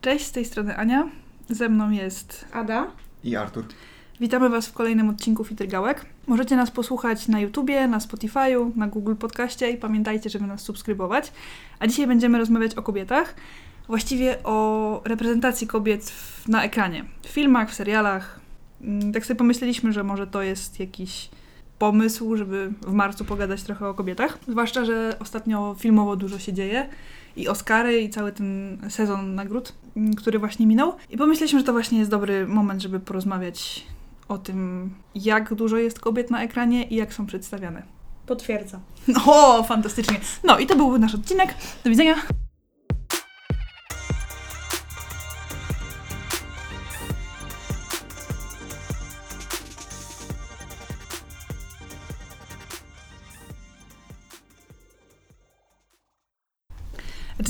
Cześć, z tej strony Ania. Ze mną jest Ada. I Artur. Witamy Was w kolejnym odcinku Fitrgałek. Możecie nas posłuchać na YouTubie, na Spotify'u, na Google Podcaście i pamiętajcie, żeby nas subskrybować. A dzisiaj będziemy rozmawiać o kobietach, właściwie o reprezentacji kobiet w, na ekranie, w filmach, w serialach. Mm, Tak sobie pomyśleliśmy, że może to jest jakiś pomysł, żeby w marcu pogadać trochę o kobietach. Zwłaszcza, że ostatnio filmowo dużo się dzieje i Oscary, i cały ten sezon nagród, mm, który właśnie minął. I pomyśleliśmy, że to właśnie jest dobry moment, żeby porozmawiać o tym, jak dużo jest kobiet na ekranie i jak są przedstawiane. Potwierdzam. O, fantastycznie. No i to byłby nasz odcinek. Do widzenia.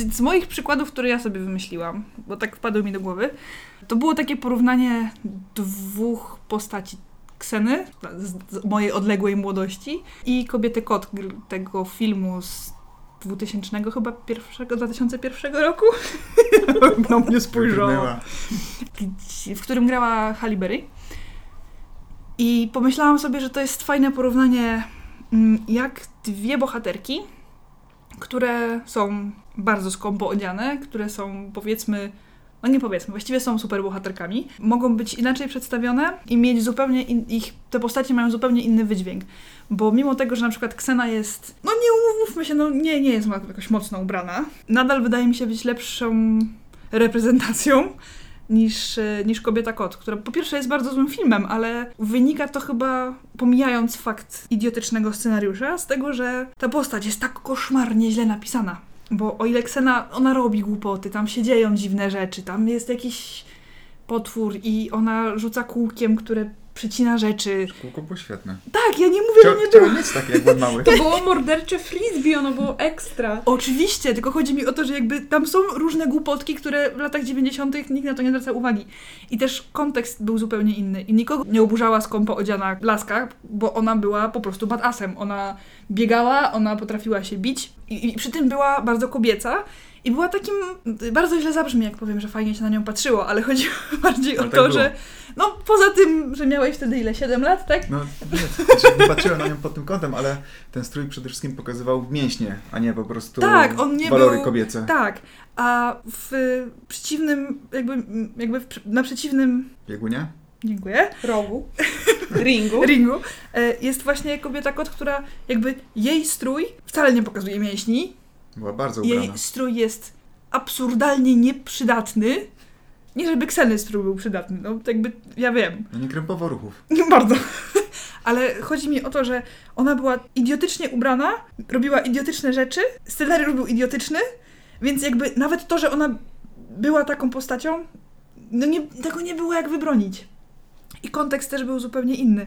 Z moich przykładów, które ja sobie wymyśliłam, bo tak wpadły mi do głowy, to było takie porównanie dwóch postaci Kseny z, z mojej odległej młodości i kobiety kot tego filmu z 2000 chyba pierwszego, 2001 roku. Na mnie spojrzała. W którym grała Halle Berry. I pomyślałam sobie, że to jest fajne porównanie, mm, jak dwie bohaterki, które są bardzo skąpo odziane, które są powiedzmy, no nie powiedzmy, właściwie są super bohaterkami, mogą być inaczej przedstawione i mieć zupełnie in, ich, te postacie mają zupełnie inny wydźwięk. Bo mimo tego, że na przykład Ksena jest, no nie umówmy się, no nie, nie jest jakoś mocno ubrana, nadal wydaje mi się być lepszą reprezentacją niż, niż Kobieta Kot, która po pierwsze jest bardzo złym filmem, ale wynika to chyba, pomijając fakt idiotycznego scenariusza, z tego, że ta postać jest tak koszmarnie źle napisana. Bo o ile Ksena, ona robi głupoty, tam się dzieją dziwne rzeczy, tam jest jakiś potwór i ona rzuca kółkiem, które przycina rzeczy. Kółko było świetne. Tak, ja nie mówię, że nie było. mieć takie, jak byłem mały. To było mordercze frisbee, ono było ekstra. Oczywiście, tylko chodzi mi o to, że jakby tam są różne głupotki, które w latach 90. nikt na to nie zwraca uwagi. I też kontekst był zupełnie inny. I nikogo nie oburzała skąpo odziana laska, bo ona była po prostu badassem. Ona biegała, ona potrafiła się bić i, i przy tym była bardzo kobieca. I była takim, bardzo źle zabrzmi, jak powiem, że fajnie się na nią patrzyło, ale chodzi bardziej o Ale to, tak było. że no poza tym, że miałeś wtedy ile, 7 lat, tak? No nie, znaczy, nie patrzyłem na nią pod tym kątem, ale ten strój przede wszystkim pokazywał mięśnie, a nie po prostu Tak, on nie walory był- kobiece. Tak, a w przeciwnym, jakby, jakby w, na przeciwnym, Biegunie? dziękuję, Rogu. Ringu. ringu e, jest właśnie kobieta kot, która jakby jej strój wcale nie pokazuje mięśni, Była bardzo ubrana. jej strój jest absurdalnie nieprzydatny. Nie żeby Kseny strój był przydatny, no jakby ja wiem, No nie krępowo ruchów. nie bardzo. Ale chodzi mi o to, że ona była idiotycznie ubrana, robiła idiotyczne rzeczy, scenariusz był idiotyczny, więc jakby nawet to, że ona była taką postacią, no nie, tego nie było jak wybronić. I kontekst też był zupełnie inny.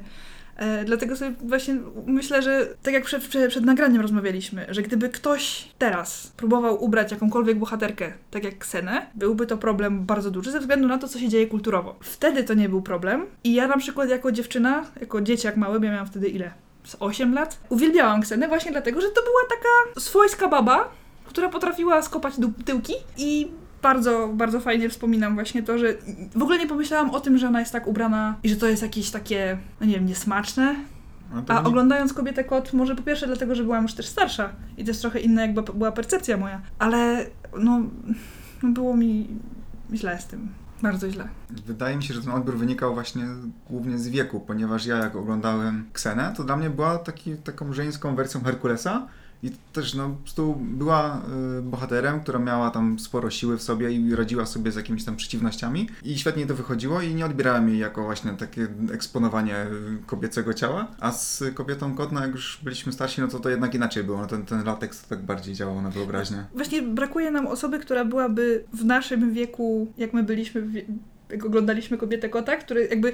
E, dlatego sobie właśnie myślę, że tak jak przed, przed, przed nagraniem rozmawialiśmy, że gdyby ktoś teraz próbował ubrać jakąkolwiek bohaterkę, tak jak Ksenę, byłby to problem bardzo duży ze względu na to, co się dzieje kulturowo. Wtedy to nie był problem i ja na przykład jako dziewczyna, jako dzieciak mały, ja miałam wtedy ile? Z 8 lat? Uwielbiałam Ksenę właśnie dlatego, że to była taka swojska baba, która potrafiła skopać tyłki i bardzo, bardzo fajnie wspominam właśnie to, że w ogóle nie pomyślałam o tym, że ona jest tak ubrana i że to jest jakieś takie, no nie wiem, niesmaczne. No A nie- oglądając Kobietę Kot, może po pierwsze dlatego, że byłam już też starsza i też trochę inna jakby była percepcja moja, ale no, no było mi źle z tym. Bardzo źle. Wydaje mi się, że ten odbiór wynikał właśnie głównie z wieku, ponieważ ja jak oglądałem Ksenę, to dla mnie była taki, taką żeńską wersją Herkulesa i też no, po prostu była y, bohaterem, która miała tam sporo siły w sobie i radziła sobie z jakimiś tam przeciwnościami. I świetnie to wychodziło i nie odbierałem jej jako właśnie takie eksponowanie y, kobiecego ciała, a z kobietą kot, no jak już byliśmy starsi, no to to jednak inaczej było, no, ten, ten lateks tak bardziej działał na wyobraźnię. Właśnie brakuje nam osoby, która byłaby w naszym wieku, jak my byliśmy, jak oglądaliśmy Kobietę Kota, który jakby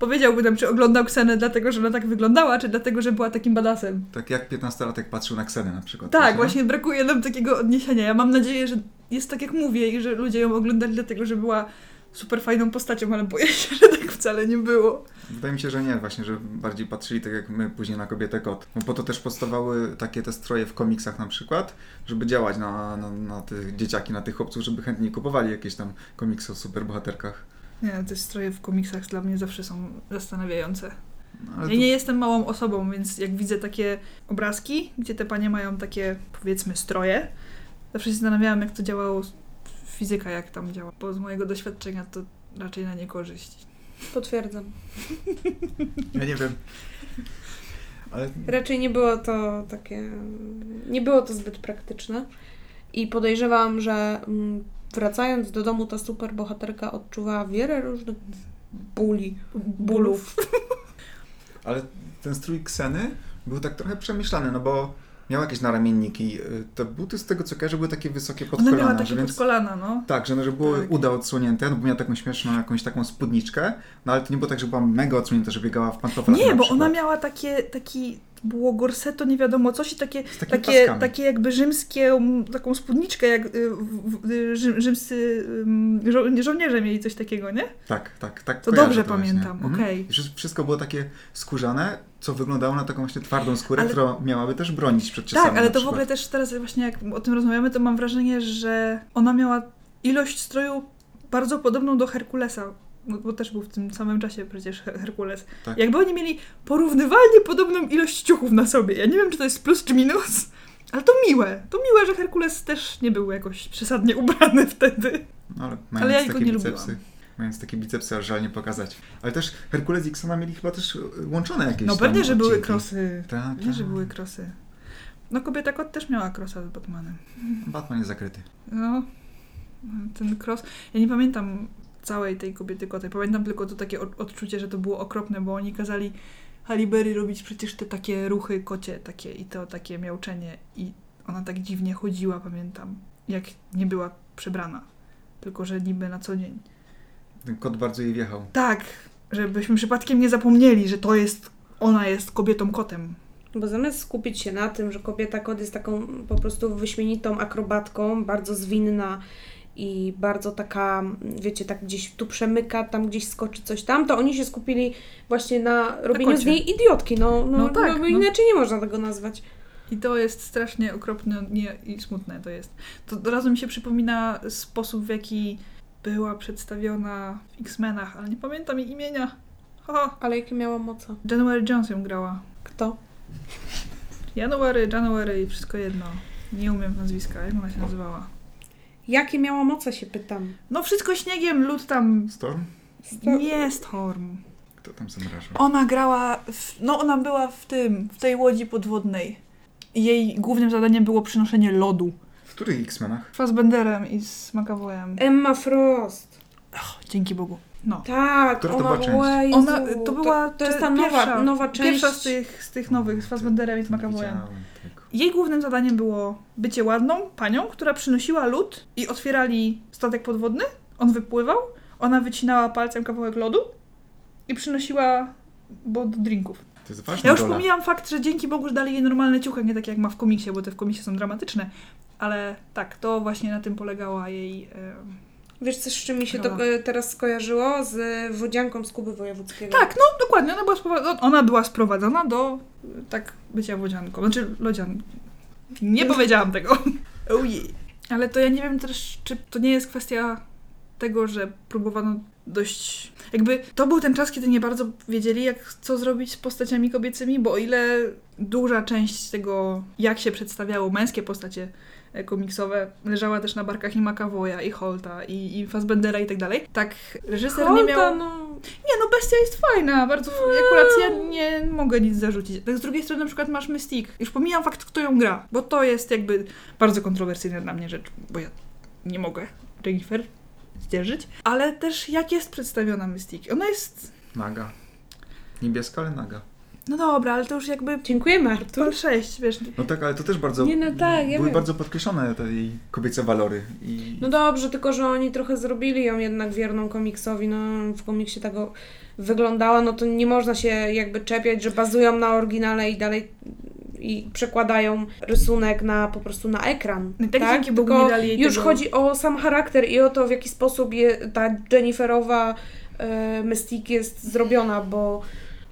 powiedziałby nam, czy oglądał Ksenę dlatego, że ona tak wyglądała, czy dlatego, że była takim badasem. Tak jak 15-latek patrzył na Ksenę na przykład. Tak, wiesz, nie? właśnie brakuje nam takiego odniesienia. Ja mam nadzieję, że jest tak jak mówię i że ludzie ją oglądali dlatego, że była super fajną postacią, ale boję się, że tak wcale nie było. Wydaje mi się, że nie, właśnie, że bardziej patrzyli tak jak my później na kobietę kot. No po to też powstawały takie te stroje w komiksach na przykład, żeby działać na, na, na tych dzieciaki, na tych chłopców, żeby chętniej kupowali jakieś tam komiksy o superbohaterkach. Nie, te stroje w komiksach dla mnie zawsze są zastanawiające. No, Ja to- nie jestem małą osobą, więc jak widzę takie obrazki, gdzie te panie mają takie, powiedzmy, stroje, zawsze się zastanawiałam, jak to działało fizyka, jak tam działa. Bo z mojego doświadczenia to raczej na niekorzyść. Potwierdzam. Ja nie wiem. Ale Raczej nie było to takie. Nie było to zbyt praktyczne. I podejrzewam, że mm, wracając do domu, ta super bohaterka odczuwała wiele różnych bóli, bólów. Ale ten strój Kseny był tak trochę przemyślany, no bo miał jakieś naramienniki. Te buty z tego co kojarzę były takie wysokie pod Ona kolana, miała takie że więc... pod kolana, no. Tak, że, no, że było Tak. uda odsłonięte, no bo miała taką śmieszną jakąś taką spódniczkę, no ale to nie było tak, że była mega odsłonięta, że biegała w pantoflach Nie, bo przykład. ona miała takie, taki, było gorseto, nie wiadomo coś i takie, takie, paskami. takie jakby rzymskie, taką spódniczkę, jak y, y, rzym, rzymscy żo- żołnierze mieli coś takiego, nie? Tak, tak, tak. To dobrze właśnie. pamiętam, Mhm. okej. I wszy- Wszystko było takie skórzane, co wyglądało na taką właśnie twardą skórę, Ale- która miałaby też bronić przed czasami Tak, ale to w ogóle też teraz właśnie jak o tym rozmawiamy, to mam wrażenie, że ona miała ilość stroju bardzo podobną do Herkulesa. Bo też był w tym samym czasie przecież Her- Herkules. Tak. Jakby oni mieli porównywalnie podobną ilość ciuchów na sobie. Ja nie wiem, czy to jest plus czy minus, ale to miłe. To miłe, że Herkules też nie był jakoś przesadnie ubrany wtedy. No, ale Ale ja go takie nie bicepsy, lubiłam. mając takie bicepsy, aż żal nie pokazać. Ale też Herkules i Xana mieli chyba też y, łączone jakieś No pewnie, że były krosy. Tak, Pewnie, że tak. były krosy. No kobieta kot też miała krosa z Batmanem. Batman jest zakryty. No, ten cross. Ja nie pamiętam całej tej kobiety kotej. Pamiętam tylko to takie od- odczucie, że to było okropne, bo oni kazali Halibery robić przecież te takie ruchy kocie takie i to takie miauczenie i ona tak dziwnie chodziła, pamiętam, jak nie była przebrana. Tylko, że niby na co dzień. Ten kot bardzo jej wjechał. Tak, żebyśmy przypadkiem nie zapomnieli, że to jest, ona jest kobietą kotem. Bo zamiast skupić się na tym, że kobieta kod jest taką po prostu wyśmienitą akrobatką, bardzo zwinna i bardzo taka, wiecie, tak gdzieś tu przemyka, tam gdzieś skoczy coś tam, to oni się skupili właśnie na robieniu z niej idiotki. No, no, No tak, no, no. inaczej nie można tego nazwać. I to jest strasznie okropne nie, i smutne to jest. To od razu mi się przypomina sposób, w jaki była przedstawiona w X-Menach, ale nie pamiętam jej imienia. Ha, Ale jakie miała moce? January Jones ją grała. Kto? January, January i wszystko jedno. Nie umiem nazwiska, jak ona się nazywała. Jakie miała moce, się pytam. No wszystko śniegiem, lód tam... Storm? Sto- Nie Storm. Kto tam zamrażał? Ona grała, w, no ona była w tym, w tej łodzi podwodnej. I Jej głównym zadaniem było przynoszenie lodu. W których X-Menach? Fassbenderem i z McAvoyem. Emma Frost. Dzięki Bogu. No. Tak, Która to ona była część? była... Jezu, Ona, to była to, to jest ta nowa, pierwsza, nowa część. Pierwsza z tych, z tych nowych, z Fassbenderem i z McAvoyem. widziałem. Jej głównym zadaniem było bycie ładną panią, która przynosiła lód i otwierali statek podwodny, on wypływał, ona wycinała palcem kawałek lodu i przynosiła bo do drinków. To jest ważna Ja już rola. pomijam fakt, że dzięki Bogu, że dali jej normalne ciuchy, nie tak jak ma w komiksie, bo te w komiksie są dramatyczne, ale tak, to właśnie na tym polegała jej... em, Wiesz co, z czym mi się to e, teraz skojarzyło? Z wodzianką z Kuby Wojewódzkiego. Tak, no dokładnie, ona była, sprowadzona, ona była sprowadzona do tak bycia wodzianką, znaczy lodzian. Nie powiedziałam tego. Ojej. Ale to ja nie wiem też, czy to nie jest kwestia tego, że próbowano dość... Jakby to był ten czas, kiedy nie bardzo wiedzieli, jak co zrobić z postaciami kobiecymi, bo o ile duża część tego, jak się przedstawiało męskie postacie komiksowe, leżała też na barkach i McAvoya, i Holta, i, i Fassbendera i tak dalej, tak reżyser nie Holta, miał... no... Nie, no bestia jest fajna, bardzo. Akurat ja nie mogę nic zarzucić. Tak z drugiej strony na przykład masz Mystique. Już pomijam fakt, kto ją gra, bo to jest jakby bardzo kontrowersyjna dla mnie rzecz, bo ja nie mogę Jennifer zdzierżyć. Ale też jak jest przedstawiona Mystique. Ona jest. Naga. Niebieska, ale naga. No dobra, ale to już jakby. Dziękujemy, Artur. Pal 6, wiesz. No tak, ale to też bardzo... Nie, no tak, ja Były wiem. bardzo podkreślone te jej kobiece walory. I... No dobrze, tylko że oni trochę zrobili ją jednak wierną komiksowi, no w komiksie tego wyglądała, no to nie można się jakby czepiać, że bazują na oryginale i dalej i przekładają rysunek na po prostu na ekran. No tak tak? dzięki Bogu Tylko nie dali jej już tego- chodzi o sam charakter i o to, w jaki sposób je, ta Jenniferowa e, Mystique jest zrobiona, bo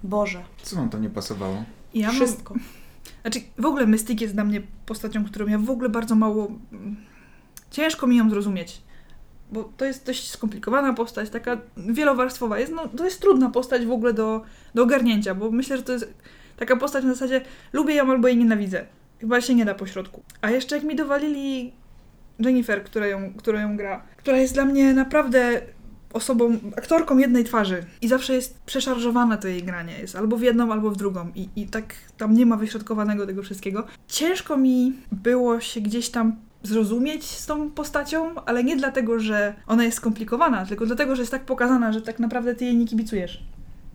Boże, Co wam to nie pasowało? Ja mam, wszystko. Znaczy, w ogóle Mystique jest dla mnie postacią, którą ja w ogóle bardzo mało. mm, Ciężko mi ją zrozumieć. Bo to jest dość skomplikowana postać, taka wielowarstwowa. Jest, no, to jest trudna postać w ogóle do, do ogarnięcia, bo myślę, że to jest taka postać na zasadzie lubię ją albo jej nienawidzę. Chyba się nie da pośrodku. A jeszcze jak mi dowalili Jennifer, która ją, która ją gra, która jest dla mnie naprawdę osobą, aktorką jednej twarzy i zawsze jest przeszarżowane to jej granie. Jest albo w jedną, albo w drugą i, i tak tam nie ma wyśrodkowanego tego wszystkiego. Ciężko mi było się gdzieś tam zrozumieć z tą postacią, ale nie dlatego, że ona jest skomplikowana, tylko dlatego, że jest tak pokazana, że tak naprawdę ty jej nie kibicujesz.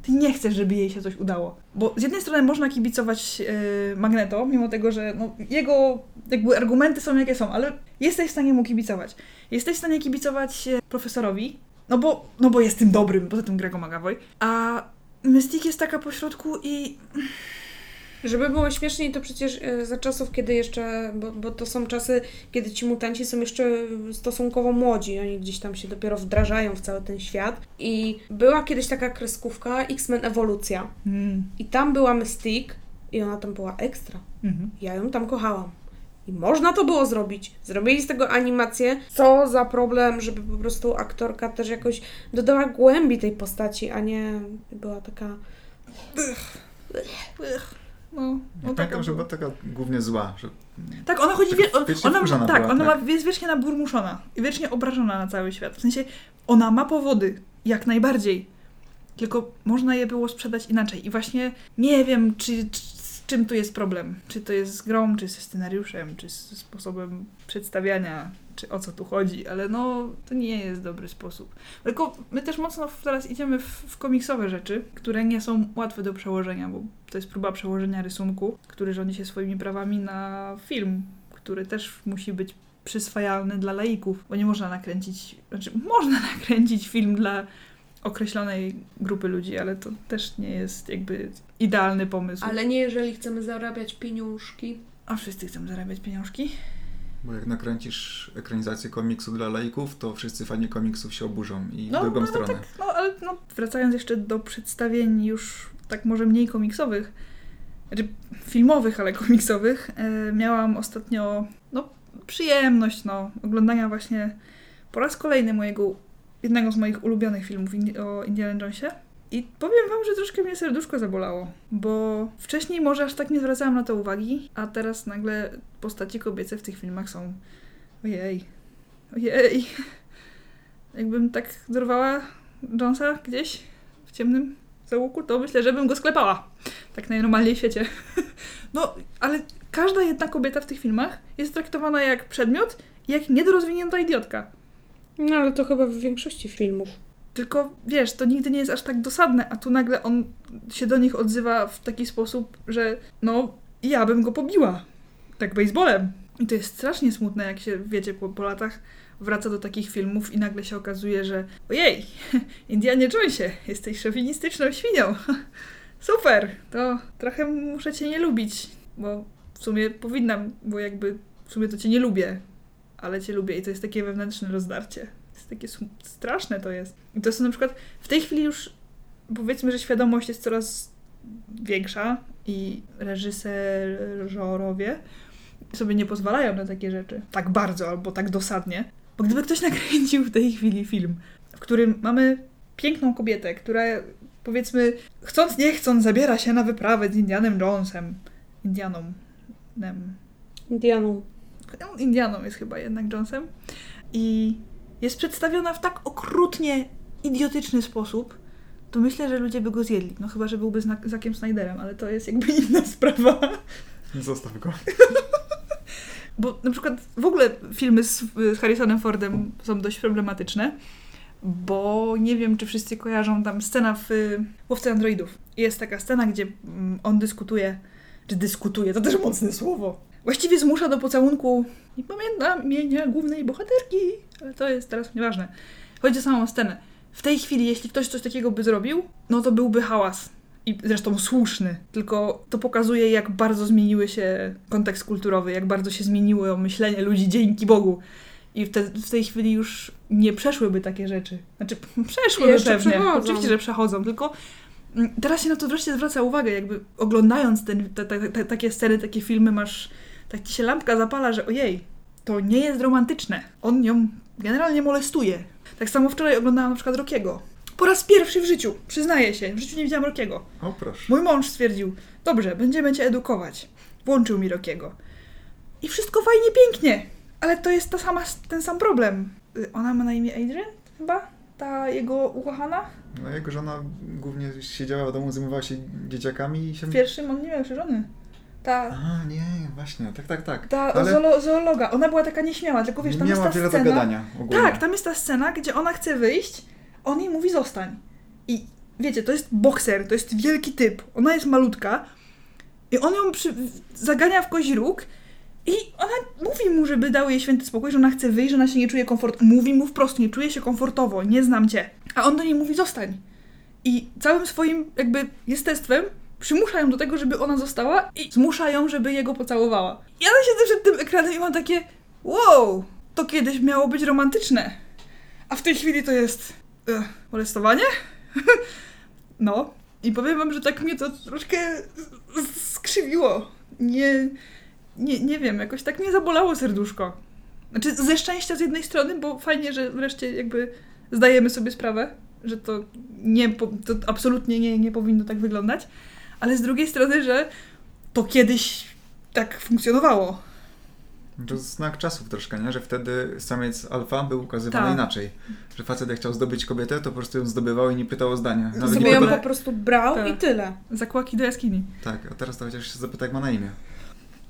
Ty nie chcesz, żeby jej się coś udało. Bo z jednej strony można kibicować yy, Magneto, mimo tego, że no, jego jakby argumenty są jakie są, ale jesteś w stanie mu kibicować. Jesteś w stanie kibicować e, profesorowi, no bo, no bo jest tym dobrym, poza tym Grego McAvoy, a Mystique jest taka pośrodku i Żeby było śmieszniej, to przecież e, za czasów, kiedy jeszcze, bo, bo to są czasy, kiedy ci mutanci są jeszcze stosunkowo młodzi, oni gdzieś tam się dopiero wdrażają w cały ten świat. I była kiedyś taka kreskówka X-Men Ewolucja. Mm. I tam była Mystique i ona tam była ekstra. Mhm. Ja ją tam kochałam. I można to było zrobić. Zrobili z tego animację. Co za problem, żeby po prostu aktorka też jakoś dodała głębi tej postaci, a nie była taka. Ech, No, Ja no pamiętam, że była. taka głównie zła, że Tak, ona chodzi, wie, on, wiecznie ona, tak, była, ona tak. Ma, jest wiecznie naburmuszona i wiecznie obrażona na cały świat. W sensie, ona ma powody, jak najbardziej, tylko można je było sprzedać inaczej. I właśnie nie wiem, czy, czy, czym tu jest problem. Czy to jest z grą, czy ze scenariuszem, czy ze sposobem przedstawiania, czy o co tu chodzi, ale no, to nie jest dobry sposób. Tylko my też mocno teraz idziemy w, w komiksowe rzeczy, które nie są łatwe do przełożenia, bo to jest próba przełożenia rysunku, który rządzi się swoimi prawami na film, który też musi być przyswajalny dla laików, bo nie można nakręcić, znaczy można nakręcić film dla określonej grupy ludzi, ale to też nie jest jakby idealny pomysł. Ale nie, jeżeli chcemy zarabiać pieniążki. A wszyscy chcą zarabiać pieniążki? Bo jak nakręcisz ekranizację komiksu dla laików, to wszyscy fani komiksów się oburzą i No, w drugą no, no stronę. tak, no ale no, wracając jeszcze do przedstawień już tak może mniej komiksowych, znaczy filmowych, ale komiksowych, e, miałam ostatnio no, przyjemność no, oglądania właśnie po raz kolejny mojego, jednego z moich ulubionych filmów o Indiana Jonesie. I powiem wam, że troszkę mnie serduszko zabolało, bo wcześniej może aż tak nie zwracałam na to uwagi, a teraz nagle postacie kobiece w tych filmach są ojej, ojej. Jakbym tak dorwała Jonesa gdzieś w ciemnym załuku, to myślę, że bym go sklepała. Tak najnormalniej w świecie. No, ale każda jedna kobieta w tych filmach jest traktowana jak przedmiot jak niedorozwinięta idiotka. No ale to chyba w większości filmów. Tylko wiesz, to nigdy nie jest aż tak dosadne, a tu nagle on się do nich odzywa w taki sposób, że no, ja bym go pobiła. Tak baseballem. I to jest strasznie smutne, jak się, wiecie, po, po latach wraca do takich filmów i nagle się okazuje, że ojej, Indianie Jonesie, jesteś szowinistyczną świnią. Super, to trochę muszę cię nie lubić, bo w sumie powinnam, bo jakby w sumie to cię nie lubię, ale cię lubię i to jest takie wewnętrzne rozdarcie. To jest takie straszne to jest. I to są na przykład, w tej chwili już powiedzmy, że świadomość jest coraz większa i reżyserowie sobie nie pozwalają na takie rzeczy. Tak bardzo albo tak dosadnie. Bo gdyby ktoś nakręcił w tej chwili film, w którym mamy piękną kobietę, która powiedzmy chcąc nie chcąc zabiera się na wyprawę z Indianem Jonesem. Indianą. Nem. Indianą. No, Indianą jest chyba jednak Jonesem. I jest przedstawiona w tak okrutnie idiotyczny sposób, to myślę, że ludzie by go zjedli. No chyba, że byłby z Zakiem Snyderem, ale to jest jakby inna sprawa. Zostaw go. Bo na przykład w ogóle filmy z, z Harrisonem Fordem są dość problematyczne, bo nie wiem, czy wszyscy kojarzą tam scena w Łowcy Androidów. Jest taka scena, gdzie mm, on dyskutuje, czy dyskutuje, to też mocne słowo. Właściwie zmusza do pocałunku, nie pamiętam imienia głównej bohaterki, ale to jest teraz nieważne. Chodzi o samą scenę. W tej chwili, jeśli ktoś coś takiego by zrobił, no to byłby hałas. I zresztą słuszny, tylko to pokazuje, jak bardzo zmieniły się kontekst kulturowy, jak bardzo się zmieniło myślenie ludzi dzięki Bogu. I w, te, w tej chwili już nie przeszłyby takie rzeczy. Znaczy, przeszłyby Jeszcze pewnie. przechodzą. Oczywiście, że przechodzą, tylko mm, teraz się na to wreszcie zwraca uwagę, jakby oglądając ten, te, te, te, takie sceny, takie filmy, masz, tak ci się lampka zapala, że ojej, to nie jest romantyczne. On ją generalnie molestuje. Tak samo wczoraj oglądałam na przykład Rokiego. Po raz pierwszy w życiu, przyznaję się, w życiu nie widziałam Rokiego. O proszę. Mój mąż stwierdził, dobrze, będziemy cię edukować. Włączył mi Rokiego. I wszystko fajnie, pięknie. Ale to jest ta sama, ten sam problem. Y, Ona ma na imię Adrian chyba? Ta jego ukochana? No jego żona głównie siedziała w domu, zajmowała się dzieciakami i się... W pierwszym on nie miał jeszcze żony. Ta, A, nie, właśnie, tak, tak, tak. ta Ale zoolo, zoologa. Ona była taka nieśmiała, tylko wiesz, tam miała jest ta wiele scena... gadania ogólnie. Tak, tam jest ta scena, gdzie ona chce wyjść, on jej mówi zostań. I wiecie, to jest bokser, to jest wielki typ. Ona jest malutka i on ją przy... zagania w kozi róg i ona mówi mu, żeby dał jej święty spokój, że ona chce wyjść, że ona się nie czuje komfortowo. Mówi mu wprost, nie czuje się komfortowo, nie znam cię. A on do niej mówi zostań. I całym swoim jakby jestestwem przymusza ją do tego, żeby ona została i zmusza ją, żeby jego pocałowała. Ja siedzę przed tym ekranem i mam takie wow, to kiedyś miało być romantyczne. A w tej chwili to jest e, molestowanie? no. I powiem wam, że tak mnie to troszkę skrzywiło. Nie, nie, nie wiem, jakoś tak mnie zabolało serduszko. Znaczy ze szczęścia z jednej strony, bo fajnie, że wreszcie jakby zdajemy sobie sprawę, że to nie, to absolutnie nie, nie powinno tak wyglądać, ale z drugiej strony, że to kiedyś tak funkcjonowało. To znak czasów troszkę, nie? Że wtedy samiec alfa był ukazywany Tak. inaczej. Że facet jak chciał zdobyć kobietę, to po prostu ją zdobywał i nie pytał o zdanie. Nawet Sobie ją po prostu brał Tak. i tyle. Zakłaki do jaskini. Tak, a teraz to chociaż się zapyta, jak ma na imię.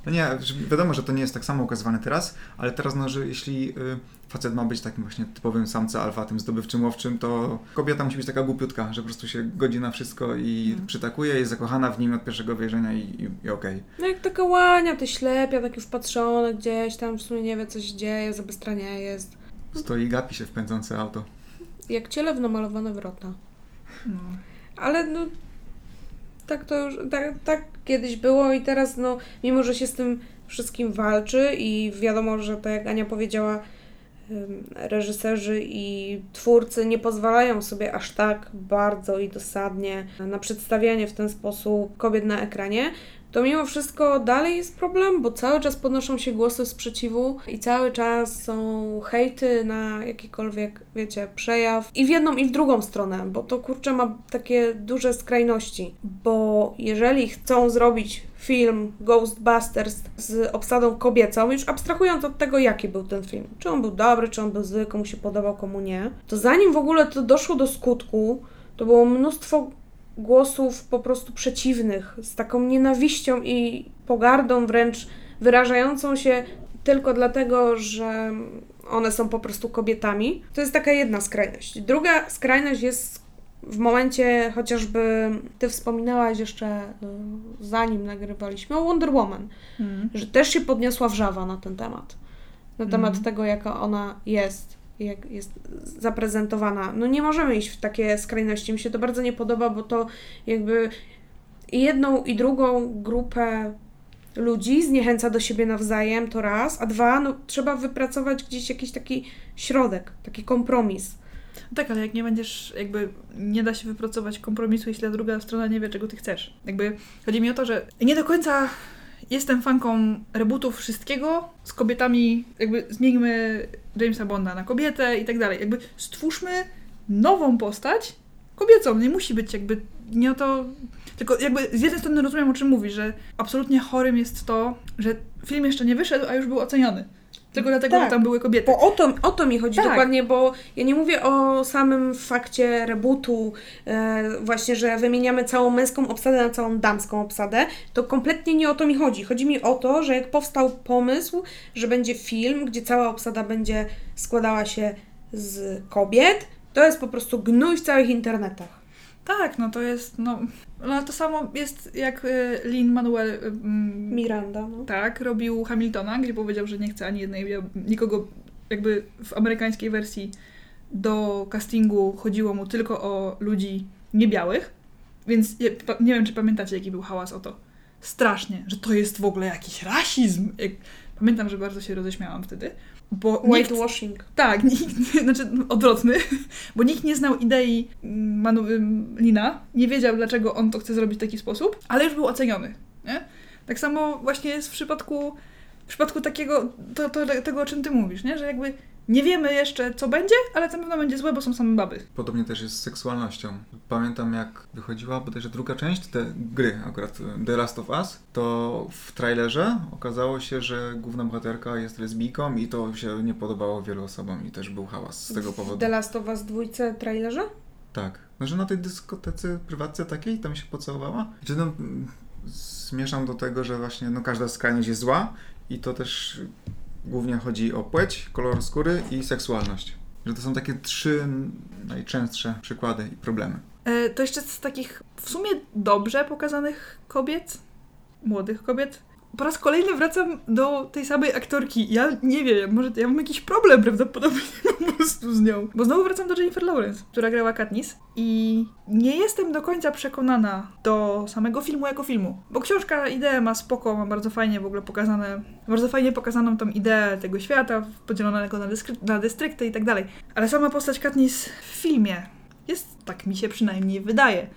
No nie, wiadomo, że to nie jest tak samo ukazywane teraz, ale teraz, no, że jeśli y, facet ma być takim właśnie typowym samca alfa, tym zdobywczym łowczym, to kobieta musi być taka głupiutka, że po prostu się godzi na wszystko i Mhm. przytakuje, jest zakochana w nim od pierwszego wejrzenia i, i, i okej. No jak taka łania, ty ślepia, taki wpatrzony gdzieś tam, w sumie nie wie co się dzieje, zabestrania jest. Stoi i gapi się w pędzące auto. Jak ciele w namalowane wrota. No. Ale no, tak to już, tak, tak kiedyś było i teraz no, mimo że się z tym wszystkim walczy i wiadomo, że tak jak Ania powiedziała, reżyserzy i twórcy nie pozwalają sobie aż tak bardzo i dosadnie na przedstawianie w ten sposób kobiet na ekranie, to mimo wszystko dalej jest problem, bo cały czas podnoszą się głosy sprzeciwu i cały czas są hejty na jakikolwiek, wiecie, przejaw i w jedną i w drugą stronę, bo to kurczę ma takie duże skrajności, bo jeżeli chcą zrobić film Ghostbusters z obsadą kobiecą, już abstrahując od tego, jaki był ten film, czy on był dobry, czy on był zły, komu się podobał, komu nie, to zanim w ogóle to doszło do skutku, to było mnóstwo głosów po prostu przeciwnych, z taką nienawiścią i pogardą wręcz wyrażającą się tylko dlatego, że one są po prostu kobietami. To jest taka jedna skrajność. Druga skrajność jest w momencie chociażby, ty wspominałaś jeszcze y, zanim nagrywaliśmy o Wonder Woman, Mm. że też się podniosła wrzawa na ten temat. Na temat Mhm. tego, jaka ona jest, jak jest zaprezentowana. No nie możemy iść w takie skrajności. Mi się to bardzo nie podoba, bo to jakby jedną i drugą grupę ludzi zniechęca do siebie nawzajem, to raz, a dwa, no trzeba wypracować gdzieś jakiś taki środek, taki kompromis. Tak, ale jak nie będziesz, jakby nie da się wypracować kompromisu, jeśli druga strona nie wie, czego ty chcesz. Jakby chodzi mi o to, że nie do końca jestem fanką rebootów wszystkiego z kobietami, jakby zmieńmy Jamesa Bonda na kobietę i tak dalej. Jakby stwórzmy nową postać kobiecą. Nie musi być jakby, nie o to... Tylko jakby z jednej strony rozumiem, o czym mówisz, że absolutnie chorym jest to, że film jeszcze nie wyszedł, a już był oceniony. Tylko dlatego, Tak. że tam były kobiety. Bo o to, o to mi chodzi Tak. dokładnie, bo ja nie mówię o samym fakcie rebootu, e, właśnie, że wymieniamy całą męską obsadę na całą damską obsadę. To kompletnie nie o to mi chodzi. Chodzi mi o to, że jak powstał pomysł, że będzie film, gdzie cała obsada będzie składała się z kobiet, to jest po prostu gnój w całych internetach. Tak, no to jest, no, no to samo jest jak y, Lin-Manuel y, mm, Miranda, no. tak, robił Hamiltona, gdzie powiedział, że nie chce ani jednej, nikogo jakby w amerykańskiej wersji do castingu chodziło mu tylko o ludzi niebiałych Więc nie wiem, czy pamiętacie, jaki był hałas o to. Strasznie, że to jest w ogóle jakiś rasizm. Pamiętam, że bardzo się roześmiałam wtedy. Bo nikt, Whitewashing. tak, nikt, znaczy odwrotny, bo nikt nie znał idei mm, Manu, Lina, nie wiedział, dlaczego on to chce zrobić w taki sposób, ale już był oceniony, nie? Tak samo właśnie jest w przypadku, w przypadku takiego, to, to, tego, o czym ty mówisz, nie? Że jakby nie wiemy jeszcze, co będzie, ale to na pewno będzie złe, bo są same baby. Podobnie też jest z seksualnością. Pamiętam jak wychodziła bodajże druga część, te gry akurat The Last of Us, to w trailerze okazało się, że główna bohaterka jest lesbijką i to się nie podobało wielu osobom i też był hałas z tego powodu. The Last of Us dwójce trailerze? Tak. No, że na tej dyskotece prywatce takiej tam się pocałowała. Czy no, mm, zmierzam do tego, że właśnie no, każda skrajność jest zła i to też głównie chodzi o płeć, kolor skóry i seksualność. Że to są takie trzy najczęstsze przykłady i problemy. E, to jeszcze z takich w sumie dobrze pokazanych kobiet, młodych kobiet. Po raz kolejny wracam do tej samej aktorki. Ja nie wiem, może ja mam jakiś problem prawdopodobnie po prostu z nią. Bo znowu wracam do Jennifer Lawrence, która grała Katniss i nie jestem do końca przekonana do samego filmu jako filmu. Bo książka ideę ma spoko, ma bardzo fajnie w ogóle pokazane, bardzo fajnie pokazaną tą ideę tego świata, podzielonego na, dyskry- na dystrykty i tak dalej. Ale sama postać Katniss w filmie jest, tak mi się przynajmniej wydaje,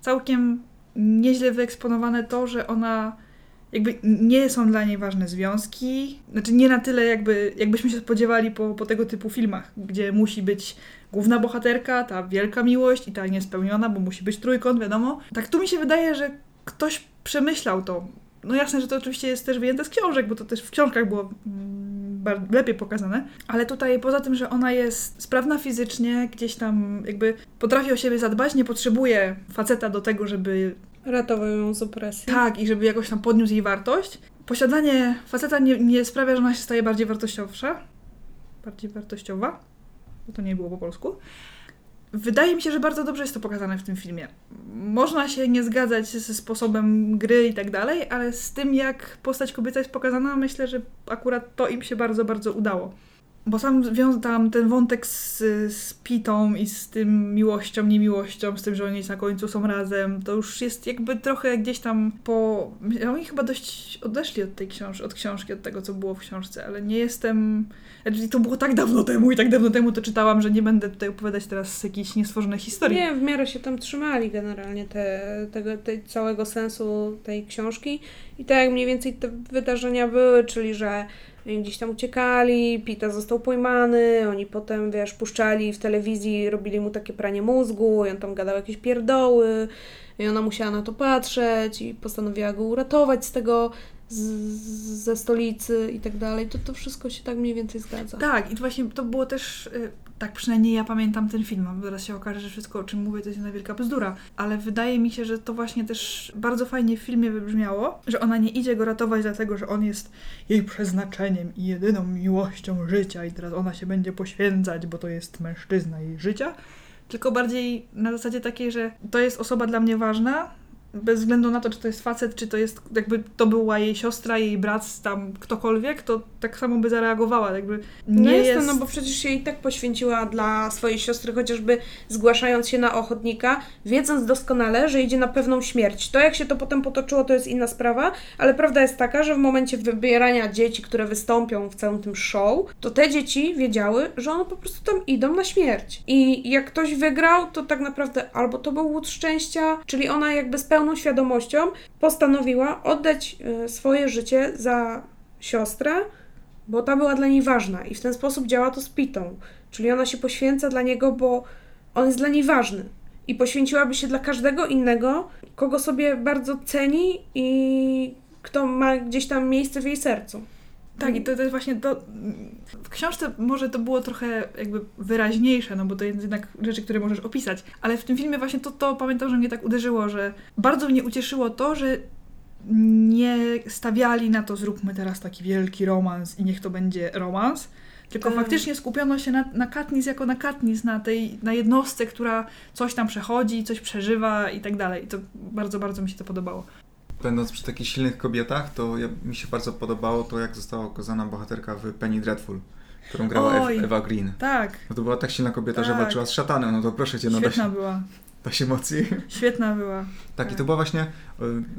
całkiem nieźle wyeksponowane to, że ona jakby nie są dla niej ważne związki, znaczy nie na tyle jakby, jakbyśmy się spodziewali po, po tego typu filmach, gdzie musi być główna bohaterka, ta wielka miłość i ta niespełniona, bo musi być trójkąt, wiadomo. Tak tu mi się wydaje, że ktoś przemyślał to. No jasne, że to oczywiście jest też wyjęte z książek, bo to też w książkach było mm, lepiej pokazane, ale tutaj poza tym, że ona jest sprawna fizycznie, gdzieś tam jakby potrafi o siebie zadbać, nie potrzebuje faceta do tego, żeby Ratował ją z opresji. tak, i żeby jakoś tam podniósł jej wartość. Posiadanie faceta nie, nie sprawia, że ona się staje bardziej wartościowsza. Bardziej wartościowa. Bo to nie było po polsku. Wydaje mi się, że bardzo dobrze jest to pokazane w tym filmie. Można się nie zgadzać ze sposobem gry i tak dalej, ale z tym, jak postać kobieca jest pokazana, myślę, że akurat to im się bardzo, bardzo udało. Bo sam wiąz tam ten wątek z, z Pitą i z tym miłością, niemiłością, z tym, że oni na końcu są razem, to już jest jakby trochę gdzieś tam po... Oni chyba dość odeszli od tej książki, od książki, od tego, co było w książce, ale nie jestem... Znaczy, to było tak dawno temu i tak dawno temu to czytałam, że nie będę tutaj opowiadać teraz jakiejś niestworzonej historii. Nie, w miarę się tam trzymali generalnie te, tego te, całego sensu tej książki i tak mniej więcej te wydarzenia były, czyli że gdzieś tam uciekali, Pita został pojmany, oni potem, wiesz, puszczali w telewizji, robili mu takie pranie mózgu i on tam gadał jakieś pierdoły i ona musiała na to patrzeć i postanowiła go uratować z tego, z, ze stolicy i tak dalej, to to wszystko się tak mniej więcej zgadza. Tak, i właśnie to było też, y, tak przynajmniej ja pamiętam ten film, a zaraz się okaże, że wszystko o czym mówię to jest jedna wielka bzdura, ale wydaje mi się, że to właśnie też bardzo fajnie w filmie wybrzmiało, że ona nie idzie go ratować dlatego, że on jest jej przeznaczeniem i jedyną miłością życia i teraz ona się będzie poświęcać, bo to jest mężczyzna jej życia, tylko bardziej na zasadzie takiej, że to jest osoba dla mnie ważna, bez względu na to, czy to jest facet, czy to jest, jakby to była jej siostra, jej brat, tam ktokolwiek, to tak samo by zareagowała, jakby nie No jest, jest... to, no bo przecież się i tak poświęciła dla swojej siostry, chociażby zgłaszając się na ochotnika, wiedząc doskonale, że idzie na pewną śmierć. To jak się to potem potoczyło, to jest inna sprawa, ale prawda jest taka, że w momencie wybierania dzieci, które wystąpią w całym tym show, to te dzieci wiedziały, że one po prostu tam idą na śmierć. I jak ktoś wygrał, to tak naprawdę albo to był łód szczęścia, czyli ona jakby z pełną świadomością postanowiła oddać e, swoje życie za siostrę, bo ta była dla niej ważna i w ten sposób działa to z Pitą. Czyli ona się poświęca dla niego, bo on jest dla niej ważny. I poświęciłaby się dla każdego innego, kogo sobie bardzo ceni i kto ma gdzieś tam miejsce w jej sercu. Tak, i to, to jest właśnie to. W książce może to było trochę jakby wyraźniejsze, no bo to jest jednak rzeczy, które możesz opisać. Ale w tym filmie właśnie to, to pamiętam, że mnie tak uderzyło, że bardzo mnie ucieszyło to, że nie stawiali na to, zróbmy teraz taki wielki romans i niech to będzie romans. Tylko Tak. faktycznie skupiono się na, na Katniss jako na Katniss, na tej, na jednostce, która coś tam przechodzi, coś przeżywa i tak dalej. I to bardzo, bardzo mi się to podobało. Będąc przy takich silnych kobietach, to ja, mi się bardzo podobało to, jak została okazana bohaterka w Penny Dreadful, którą grała Oj. Ewa Green. Tak, No to była tak silna kobieta, że Tak. walczyła z szatanem, no to proszę cię, no da świetna się. była. dość emocji. Świetna była. Tak, i to była właśnie,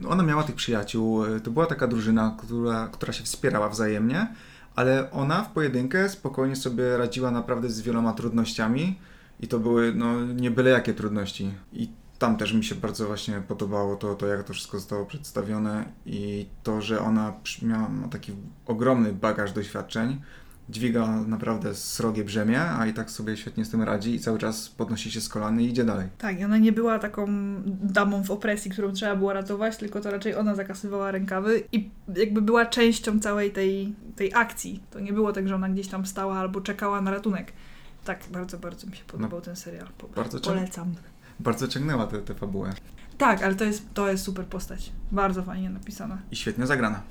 y, ona miała tych przyjaciół, y, to była taka drużyna, która, która się wspierała wzajemnie, ale ona w pojedynkę spokojnie sobie radziła naprawdę z wieloma trudnościami i to były no, nie byle jakie trudności. I tam też mi się bardzo właśnie podobało to, to jak to wszystko zostało przedstawione i to, że ona miała taki ogromny bagaż doświadczeń, dźwiga naprawdę srogie brzemię, a i tak sobie świetnie z tym radzi i cały czas podnosi się z kolany i idzie dalej. Tak, i ona nie była taką damą w opresji, którą trzeba było ratować, tylko to raczej ona zakasywała rękawy i jakby była częścią całej tej, tej akcji. To nie było tak, że ona gdzieś tam stała albo czekała na ratunek. Tak, bardzo, bardzo mi się podobał ten serial. Po, Bardzo, polecam. Bardzo ciągnęła tę tę fabułę Tak, ale to jest, to jest super postać. Bardzo fajnie napisana. i świetnie zagrana.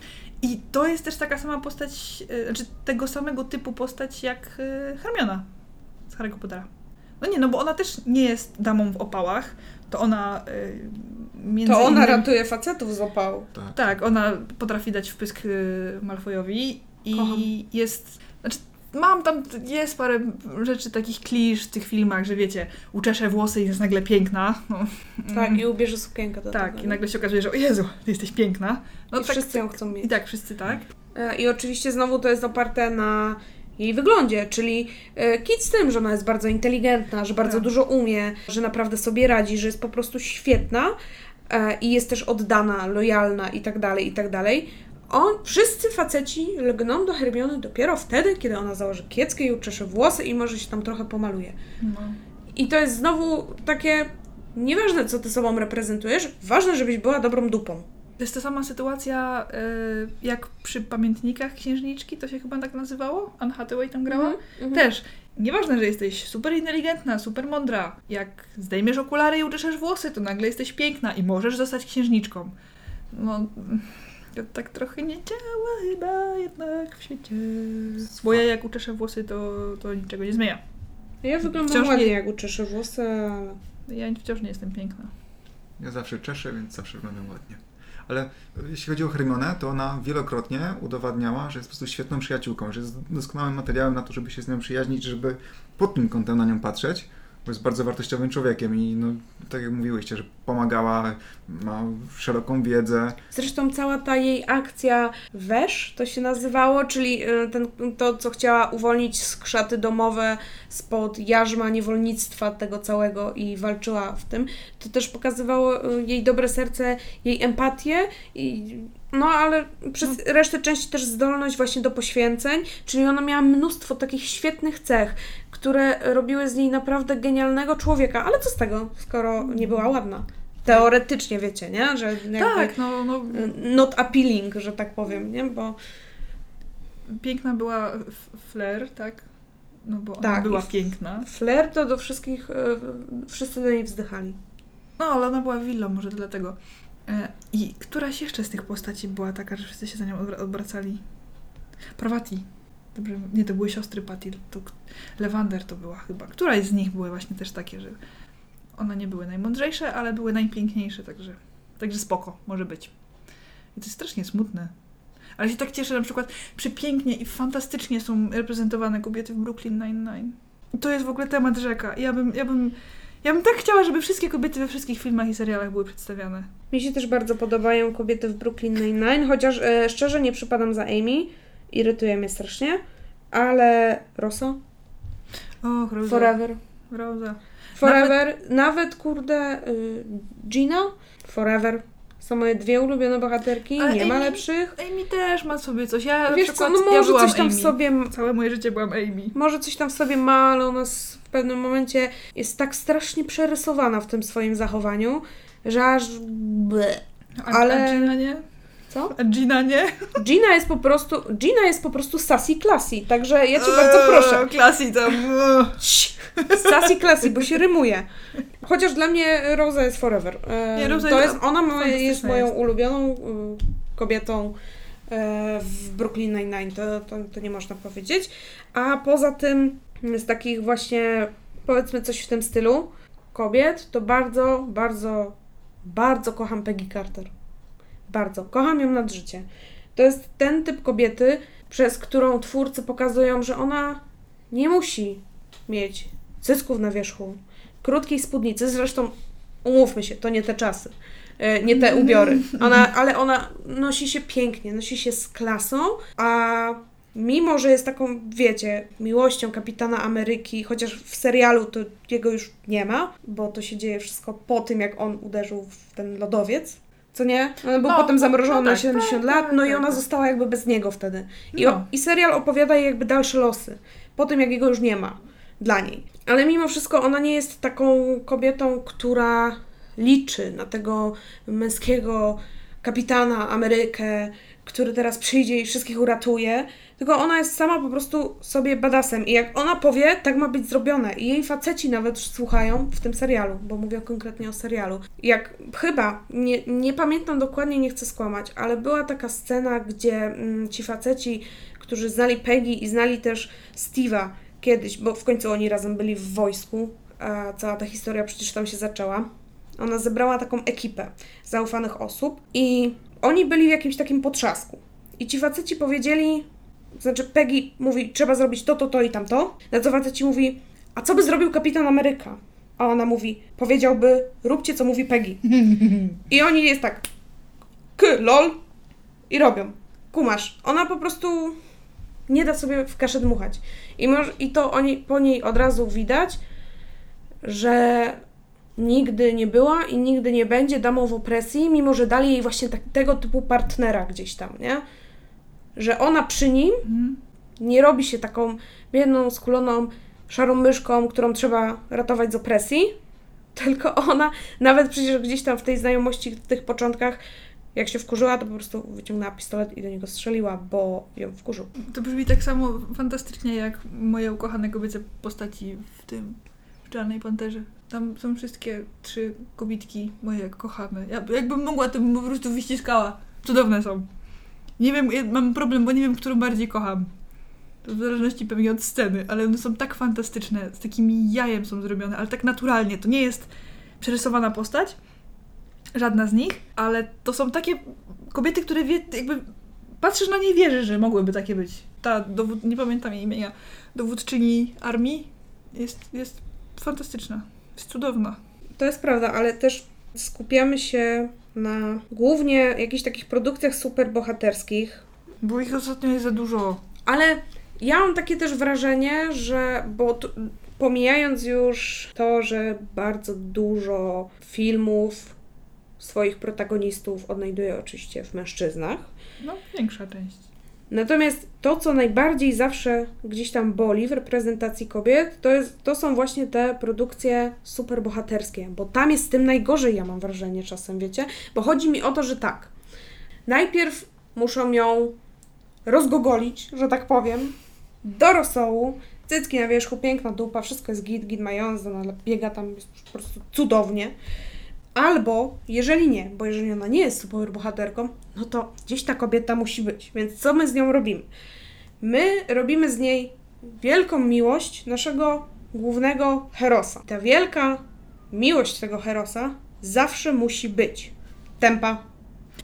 I to jest też taka sama postać, e, znaczy tego samego typu postać jak e, Hermiona z Harry'ego Pottera. No nie, no bo ona też nie jest damą w opałach, to ona między To ona innymi, ratuje facetów z opału. Tak. Tak, ona potrafi dać wpysk Malfoyowi i Kocham. jest, znaczy mam tam, jest parę rzeczy takich klisz w tych filmach, że wiecie, uczeszę włosy i jest nagle piękna. No, Tak, i ubierze sukienkę do tak, tego. i nagle się okazuje, że o Jezu, ty jesteś piękna. No I tak, wszyscy ją chcą mieć. I tak, wszyscy tak. E, I oczywiście znowu to jest oparte na jej wyglądzie, czyli e, kit z tym, że ona jest bardzo inteligentna, że bardzo Tak. dużo umie, że naprawdę sobie radzi, że jest po prostu świetna e, i jest też oddana, lojalna i tak dalej, i tak dalej. On, wszyscy faceci lgną do Hermiony dopiero wtedy, kiedy ona założy kieckę i uczesze włosy i może się tam trochę pomaluje. No. I to jest znowu takie, nieważne co ty sobą reprezentujesz, ważne, żebyś była dobrą dupą. To jest ta sama sytuacja y, jak przy pamiętnikach księżniczki, to się chyba tak nazywało? Anne Hathaway tam grała? Mhm. Też. Nieważne, że jesteś super inteligentna, super mądra. Jak zdejmiesz okulary i uczeszesz włosy, to nagle jesteś piękna i możesz zostać księżniczką. No, to tak trochę nie działa chyba jednak w świecie. Bo ja jak uczeszę włosy, to, to niczego nie zmienia. Ja wyglądam Wciąż ładnie, nie- jak uczeszę włosy, ale... Ja wciąż nie jestem piękna. Ja zawsze czeszę, więc zawsze wyglądam ładnie. Ale jeśli chodzi o Hermionę, to ona wielokrotnie udowadniała, że jest po prostu świetną przyjaciółką, że jest doskonałym materiałem na to, żeby się z nią przyjaźnić, żeby pod tym kątem na nią patrzeć, jest bardzo wartościowym człowiekiem i no, tak jak mówiłyście, że pomagała, ma szeroką wiedzę. Zresztą cała ta jej akcja Wesz to się nazywało, czyli y, ten, to, co chciała uwolnić skrzaty domowe spod jarzma niewolnictwa tego całego i walczyła w tym, to też pokazywało y, jej dobre serce, jej empatię i no ale przez resztę części też zdolność właśnie do poświęceń, czyli ona miała mnóstwo takich świetnych cech, które robiły z niej naprawdę genialnego człowieka, ale co z tego, skoro nie była ładna? Teoretycznie wiecie, nie? Że Tak, no, no not appealing, że tak powiem, nie? Bo piękna była Flair, tak? No bo ona Tak, była piękna. Flair to do wszystkich, e, wszyscy do niej wzdychali. No, ale ona była willą, może dlatego. E, I któraś jeszcze z tych postaci była taka, że wszyscy się za nią odwra- odwracali? Parvati. Dobrze, nie, to były siostry Patil. To Lewander to była chyba. Któraś z nich były właśnie też takie, że one nie były najmądrzejsze, ale były najpiękniejsze, także, także spoko, może być. I to jest strasznie smutne. Ale się tak cieszę, na przykład przepięknie i fantastycznie są reprezentowane kobiety w Brooklyn Nine-Nine. To jest w ogóle temat rzeka. Ja bym, ja bym, ja bym tak chciała, żeby wszystkie kobiety we wszystkich filmach i serialach były przedstawiane. Mi się też bardzo podobają kobiety w Brooklyn Nine-Nine, chociaż e, szczerze nie przypadam za Amy, irytuje mnie strasznie, ale Rosa, Och, Rosa. Forever. Rosa. Forever, nawet, kurde, y, Gina, Forever. Są moje dwie ulubione bohaterki, Ale nie ma Amy- lepszych. Amy też ma sobie coś. Ja Wiesz co, no ja może byłam coś tam Amy. w sobie Całe moje życie byłam Amy. Może coś tam w sobie ma, ale ona w pewnym momencie jest tak strasznie przerysowana w tym swoim zachowaniu, że aż. Ble. Ale- A Gina nie? Co? A Gina nie? Gina jest po prostu. Gina jest po prostu sassy classy, także ja cię bardzo proszę. Klasy tam. eee. Cii. Sassy classy, bo się rymuje. Chociaż dla mnie Rosa jest forever. E, Nie, Rosa to jest ona fantastyczna jest moją jest. ulubioną y, kobietą e, w Brooklyn Nine-Nine, to, to, to nie można powiedzieć. A poza tym z takich właśnie, powiedzmy coś w tym stylu, kobiet, to bardzo, bardzo, bardzo kocham Peggy Carter. Bardzo. Kocham ją nad życie. To jest ten typ kobiety, przez którą twórcy pokazują, że ona nie musi mieć cysków na wierzchu, krótkiej spódnicy. Zresztą umówmy się, to nie te czasy, e, nie te ubiory. Ona, ale ona nosi się pięknie, nosi się z klasą, a mimo, że jest taką, wiecie, miłością kapitana Ameryki, chociaż w serialu to jego już nie ma, bo to się dzieje wszystko po tym, jak on uderzył w ten lodowiec. Co nie? On był No, potem zamrożony no na tak, 70 tak, lat, tak, no i tak, ona tak. została jakby bez niego wtedy. I, No. o, I serial opowiada jej jakby dalsze losy, po tym jak jego już nie ma dla niej. Ale mimo wszystko ona nie jest taką kobietą, która liczy na tego męskiego kapitana Amerykę, który teraz przyjdzie i wszystkich uratuje, tylko ona jest sama po prostu sobie badasem i jak ona powie, tak ma być zrobione. I jej faceci nawet słuchają w tym serialu, bo mówię konkretnie o serialu. Jak chyba, nie, nie pamiętam dokładnie, nie chcę skłamać, ale była taka scena, gdzie mm, ci faceci, którzy znali Peggy i znali też Steve'a kiedyś, bo w końcu oni razem byli w wojsku, a cała ta historia przecież tam się zaczęła. Ona zebrała taką ekipę zaufanych osób i oni byli w jakimś takim potrzasku. I ci faceci powiedzieli, znaczy Peggy mówi, trzeba zrobić to, to, to i tamto. Na co faceci mówi, a co by zrobił kapitan Ameryka? A ona mówi, powiedziałby, róbcie co mówi Peggy. I oni jest tak, k, lol, i robią. Kumasz. Ona po prostu nie da sobie w kaszę dmuchać. I, może, i to oni, po niej od razu widać, że nigdy nie była i nigdy nie będzie damą w opresji, mimo że dali jej właśnie tak, tego typu partnera gdzieś tam, nie? Że ona przy nim Mhm. nie robi się taką biedną, skuloną, szarą myszką, którą trzeba ratować z opresji, tylko ona, nawet przecież gdzieś tam w tej znajomości, w tych początkach, jak się wkurzyła, to po prostu wyciągnęła pistolet i do niego strzeliła, bo ją wkurzył. To brzmi tak samo fantastycznie jak moje ukochane kobiece postaci w tym, w Czarnej Panterze. Tam są wszystkie trzy kobitki moje kochane. Ja jakbym mogła, to bym po prostu wyściskała. Cudowne są. Nie wiem, ja mam problem, bo nie wiem, którą bardziej kocham. W zależności pewnie od sceny, ale one są tak fantastyczne, z takim jajem są zrobione, ale tak naturalnie. To nie jest przerysowana postać, żadna z nich, ale to są takie kobiety, które wie, jakby patrzysz na nie i wierzysz, że mogłyby takie być. Ta, dowód, nie pamiętam jej imienia, dowódczyni armii jest, jest fantastyczna, jest cudowna. To jest prawda, ale też skupiamy się na głównie jakichś takich produkcjach superbohaterskich, Bo ich ostatnio jest za dużo. Ale ja mam takie też wrażenie, że bo pomijając już to, że bardzo dużo filmów swoich protagonistów odnajduje oczywiście w mężczyznach. No, większa część. Natomiast to, co najbardziej zawsze gdzieś tam boli w reprezentacji kobiet, to, jest, to są właśnie te produkcje superbohaterskie, bo tam jest z tym najgorzej, ja mam wrażenie czasem, wiecie? Bo chodzi mi o to, że tak, najpierw muszą ją rozgogolić, że tak powiem, do rosołu, cycki na wierzchu, piękna dupa, wszystko jest git, git mająca, ona biega tam po prostu cudownie. Albo, jeżeli nie, bo jeżeli ona nie jest superbohaterką, no to gdzieś ta kobieta musi być. Więc co my z nią robimy? My robimy z niej wielką miłość naszego głównego herosa. Ta wielka miłość tego herosa zawsze musi być tempa,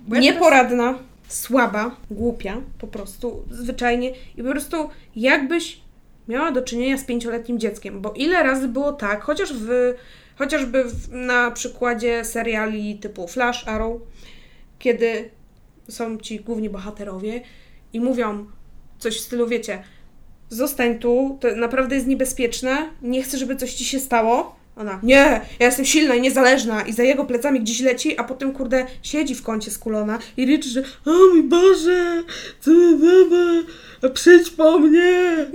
ja nieporadna, słaba, głupia, po prostu, zwyczajnie. I po prostu jakbyś miała do czynienia z pięcioletnim dzieckiem, bo ile razy było tak, chociaż w, chociażby w, na przykładzie seriali typu Flash, Arrow, kiedy są ci główni bohaterowie i mówią coś w stylu, wiecie, zostań tu, to naprawdę jest niebezpieczne, nie chcę, żeby coś ci się stało. Ona, nie, ja jestem silna i niezależna i za jego plecami gdzieś leci, a potem, kurde, siedzi w kącie skulona i ryczy, że o mój Boże, co baba, przyjdź po mnie.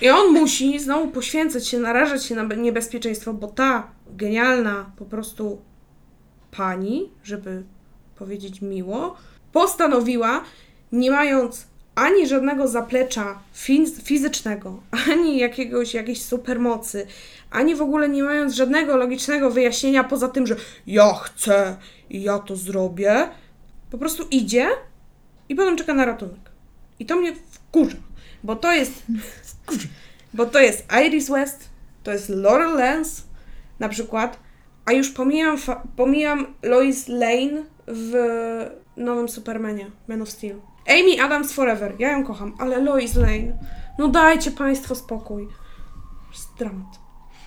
I on musi znowu poświęcać się, narażać się na niebezpieczeństwo, bo ta genialna po prostu pani, żeby powiedzieć miło, postanowiła, nie mając ani żadnego zaplecza fiz- fizycznego, ani jakiegoś, jakiejś supermocy, ani w ogóle nie mając żadnego logicznego wyjaśnienia poza tym, że ja chcę i ja to zrobię, po prostu idzie i potem czeka na ratunek. I to mnie wkurza, bo to jest bo to jest Iris West, to jest Laurel Lance na przykład, a już pomijam, pomijam Lois Lane w nowym Supermanie, Man of Steel. Amy Adams Forever, ja ją kocham, ale Lois Lane, no dajcie Państwo spokój. Dramat.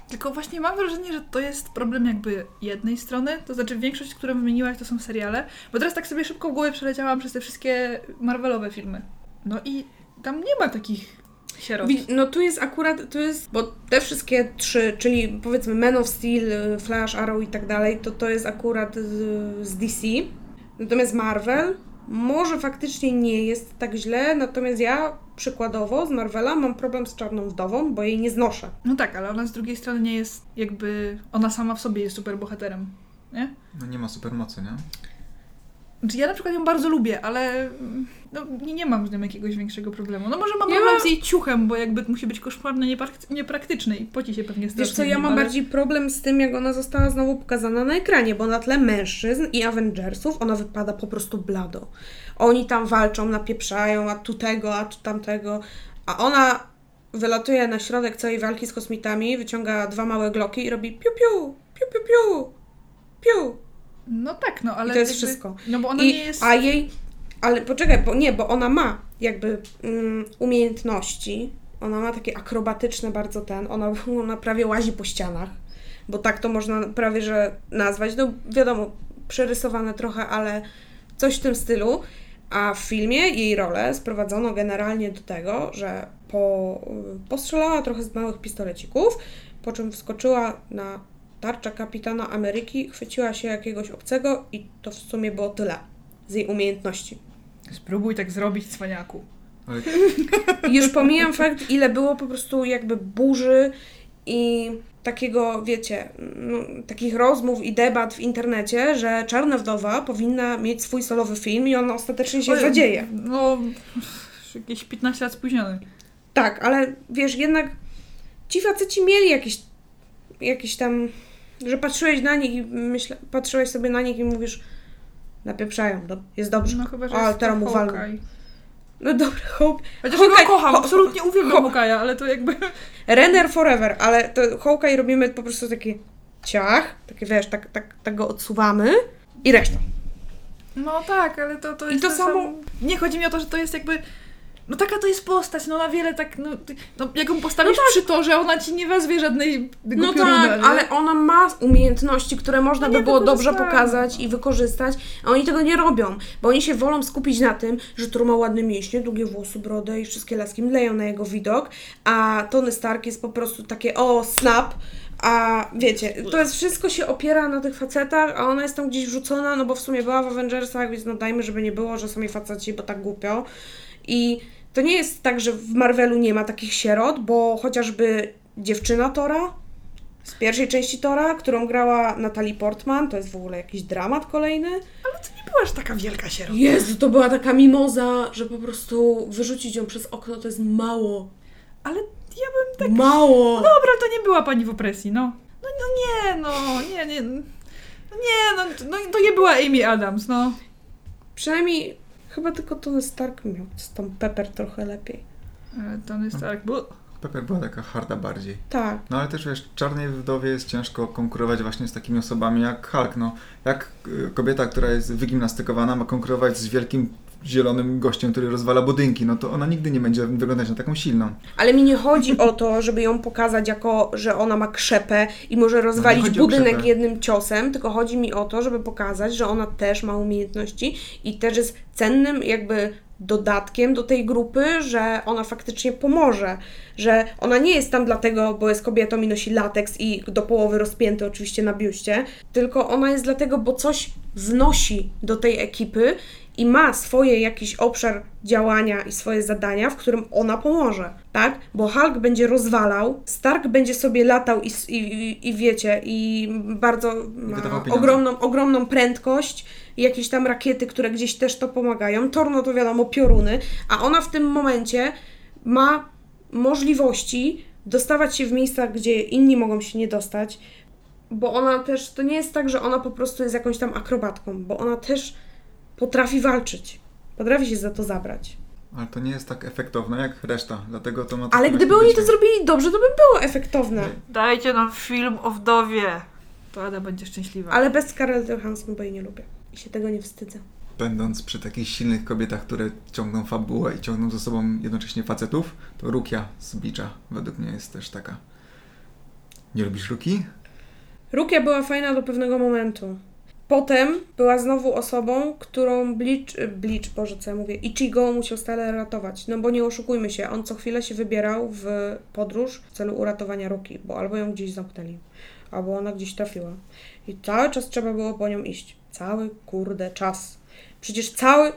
Tylko właśnie mam wrażenie, że to jest problem jakby jednej strony, to znaczy większość, którą wymieniłaś, to są seriale, bo teraz tak sobie szybko w głowie przeleciałam przez te wszystkie Marvelowe filmy. No i tam nie ma takich sierot. No tu jest akurat, tu jest, bo te wszystkie trzy, czyli powiedzmy Man of Steel, y, Flash, Arrow i tak dalej, to to jest akurat z, z DC. Natomiast Marvel może faktycznie nie jest tak źle, natomiast ja przykładowo z Marvela mam problem z Czarną Wdową, bo jej nie znoszę. No tak, ale ona z drugiej strony nie jest jakby, ona sama w sobie jest super bohaterem, nie? No nie ma supermocy, nie? Znaczy ja na przykład ją bardzo lubię, ale mm, no, nie, nie mam z nią jakiegoś większego problemu. No może mam Ja problem mam- z jej ciuchem, bo jakby musi być koszmarny, nieprak- niepraktyczny i poci się pewnie Wiesz strasznie co, ja nim, mam ale- bardziej problem z tym, jak ona została znowu pokazana na ekranie, bo na tle mężczyzn i Avengersów ona wypada po prostu blado. Oni tam walczą, napieprzają, a tu tego, a tu tamtego, a ona wylatuje na środek całej walki z kosmitami, wyciąga dwa małe gloki i robi piu piu, piu piu piu, piu. No tak, no ale... I to jest jakby- wszystko. No bo ona I, nie jest... A jej, ale poczekaj, bo nie, bo ona ma jakby mm, umiejętności, ona ma takie akrobatyczne bardzo ten, ona, ona prawie łazi po ścianach, bo tak to można prawie że nazwać, no wiadomo, przerysowane trochę, ale coś w tym stylu, a w filmie jej rolę sprowadzono generalnie do tego, że po, postrzelała trochę z małych pistolecików, po czym wskoczyła na tarczę kapitana Ameryki, chwyciła się jakiegoś obcego i to w sumie było tyle z jej umiejętności. Spróbuj tak zrobić, cwaniaku. Już pomijam fakt, ile było po prostu jakby burzy i takiego, wiecie, no, takich rozmów i debat w internecie, że Czarna Wdowa powinna mieć swój solowy film i on ostatecznie się Oj, zadzieje. No, jakieś 15 lat spóźniony. Tak, ale wiesz, jednak ci faceci mieli jakieś, jakieś tam, że patrzyłeś na nich i myślę, patrzyłeś sobie na nich i mówisz, napieprzają, do, jest dobrze. No chyba, że A, jest teraz to mu. Hawkeye. No dobra, Hope. Chociaż Hawkeye- ja go kocham, Ho- absolutnie uwielbiam Hawkeye'a, ale to jakby... Renner forever, ale to Hawkeye robimy po prostu taki ciach, takie wiesz, tak, tak, tak go odsuwamy i reszta. No tak, ale to, to I jest to samo- Sam... Nie, chodzi mi o to, że to jest jakby... No taka to jest postać, no na wiele tak, no, no jak ją postawisz przy torze, ona ci nie wezwie żadnej No pioruna, tak, nie? ale ona ma umiejętności, które można No by było dobrze pokazać i wykorzystać, a oni tego nie robią, bo oni się wolą skupić na tym, że Thor ma ładne mięśnie, długie włosy, brodę i wszystkie laski mleją na jego widok, a Tony Stark jest po prostu takie o, snap, a wiecie, to jest wszystko się opiera na tych facetach, a ona jest tam gdzieś wrzucona, no bo w sumie była w Avengersach, więc no dajmy, żeby nie było, że jej faceci, bo tak głupio. I to nie jest tak, że w Marvelu nie ma takich sierot, bo chociażby dziewczyna Tora z pierwszej części Tora, którą grała Natalie Portman, to jest w ogóle jakiś dramat kolejny. Ale to nie była aż taka wielka sierota. Jezu, to była taka mimoza, że po prostu wyrzucić ją przez okno to jest mało. Ale ja bym tak... Mało! Dobra, to nie była pani w opresji, no. No, no nie, no, nie, nie. No nie, no, no to nie była Amy Adams, no. Przynajmniej chyba tylko Tony Stark miał z tą Pepper trochę lepiej. Ale Tony Stark był... Pepper była taka harda bardziej. Tak. No ale też wiesz, Czarnej Wdowie jest ciężko konkurować właśnie z takimi osobami jak Hulk. No, jak y, kobieta, która jest wygimnastykowana, ma konkurować z wielkim zielonym gościem, który rozwala budynki, no to ona nigdy nie będzie wyglądać na taką silną. Ale mi nie chodzi o to, żeby ją pokazać jako, że ona ma krzepę i może rozwalić chodzi o budynek jednym ciosem, tylko chodzi mi o to, żeby pokazać, że ona też ma umiejętności i też jest cennym jakby dodatkiem do tej grupy, że ona faktycznie pomoże, że ona nie jest tam dlatego, bo jest kobietą i nosi lateks i do połowy rozpięty oczywiście na biuście, tylko ona jest dlatego, bo coś wnosi do tej ekipy i ma swoje jakiś obszar działania i swoje zadania, w którym ona pomoże, tak? Bo Hulk będzie rozwalał, Stark będzie sobie latał i, i, i, wiecie, i bardzo ogromną, ogromną prędkość, i jakieś tam rakiety, które gdzieś też to pomagają. Thor, no to wiadomo, pioruny, a ona w tym momencie ma możliwości dostawać się w miejsca, gdzie inni mogą się nie dostać, bo ona też, to nie jest tak, że ona po prostu jest jakąś tam akrobatką, bo ona też potrafi walczyć. Potrafi się za to zabrać. Ale to nie jest tak efektowne jak reszta, dlatego to ma Ale taki gdyby oni to zrobili dobrze, to by było efektowne. Dajcie nam film o wdowie. To Ada będzie szczęśliwa. Ale bez Scarlett Johansson, bo jej nie lubię. I się tego nie wstydzę. Będąc przy takich silnych kobietach, które ciągną fabułę i ciągną ze sobą jednocześnie facetów, to Rukia z Bicza według mnie jest też taka. Nie lubisz Ruki? Rukia była fajna do pewnego momentu. Potem była znowu osobą, którą Bleach, y, Bleach, Boże, co ja mówię, Ichigo musiał stale ratować. No bo nie oszukujmy się, on co chwilę się wybierał w podróż w celu uratowania Ruki, bo albo ją gdzieś zamknęli, albo ona gdzieś trafiła. I cały czas trzeba było po nią iść. Cały kurde czas. Przecież cały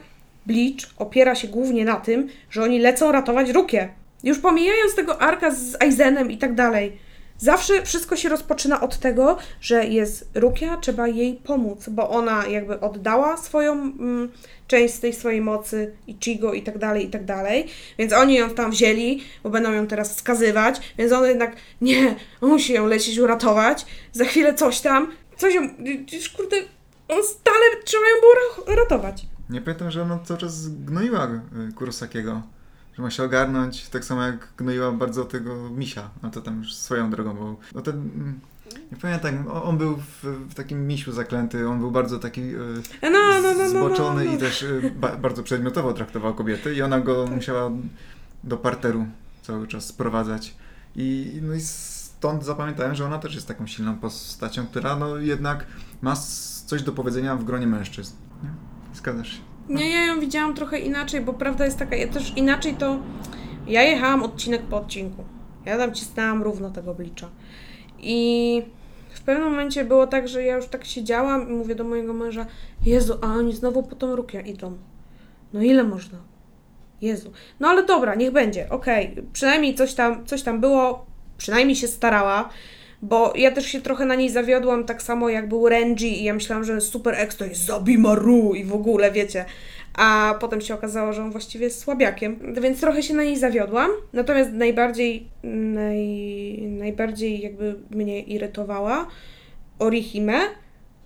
Bleach opiera się głównie na tym, że oni lecą ratować Rukię. Już pomijając tego arka z Aizenem i tak dalej. Zawsze wszystko się rozpoczyna od tego, że jest Rukia, trzeba jej pomóc, bo ona jakby oddała swoją mm, część tej swojej mocy, Ichigo i tak dalej, i tak dalej. Więc oni ją tam wzięli, bo będą ją teraz skazywać, więc on jednak nie, musi ją lecieć uratować. Za chwilę coś tam, coś ją, kurde, on stale trzeba ją było ra- ratować. Nie pamiętam, że ona cały czas gnoiła y, Kurosakiego. Że ma się ogarnąć, tak samo jak gnoiła bardzo tego misia. No to tam już swoją drogą, bo no ten, mm, nie pamiętam, on, był w, w takim misiu zaklęty, on był bardzo taki y, No, no, no, no, no, zboczony no, no. i też y, ba, bardzo przedmiotowo traktował kobiety i ona go Tak. musiała do parteru cały czas sprowadzać. I, no i stąd zapamiętałem, że ona też jest taką silną postacią, która no jednak ma coś do powiedzenia w gronie mężczyzn. Nie? Zgadzasz się? Nie, ja ją widziałam trochę inaczej, bo prawda jest taka, ja też inaczej to. Ja jechałam odcinek po odcinku. Ja tam cisnęłam równo tego blicza. I w pewnym momencie było tak, że ja już tak siedziałam i mówię do mojego męża: Jezu, a oni znowu po tą rukę idą. No ile można? Jezu. No ale dobra, niech będzie, okej. Przynajmniej coś tam, coś tam było, przynajmniej się starała. Bo ja też się trochę na niej zawiodłam, tak samo jak był Renji i ja myślałam, że Super to jest Zabimaru i w ogóle, wiecie. A potem się okazało, że on właściwie jest słabiakiem, więc trochę się na niej zawiodłam. Natomiast najbardziej, naj, najbardziej jakby mnie irytowała Orihime,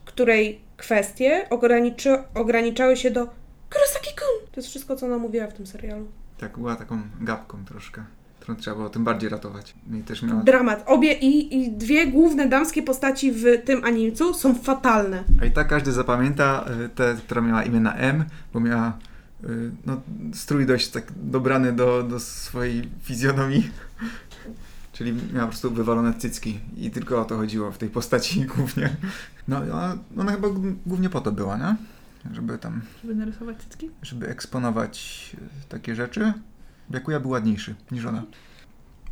której kwestie ograniczy, ograniczały się do Kurosaki-kun. To jest wszystko, co ona mówiła w tym serialu. Tak, była taką gapką troszkę, którą trzeba było tym bardziej ratować. No I też miała... Dramat. Obie i, i dwie główne damskie postaci w tym animcu są fatalne. A i tak każdy zapamięta y, tę, która miała imię na M, bo miała y, no, strój dość tak dobrany do, do swojej fizjonomii. Czyli miała po prostu wywalone cycki i tylko o to chodziło w tej postaci głównie. No ona, ona chyba głównie po to była, nie? Żeby tam, Żeby narysować cycki? żeby eksponować y, takie rzeczy. Byakuya był ładniejszy niż ona.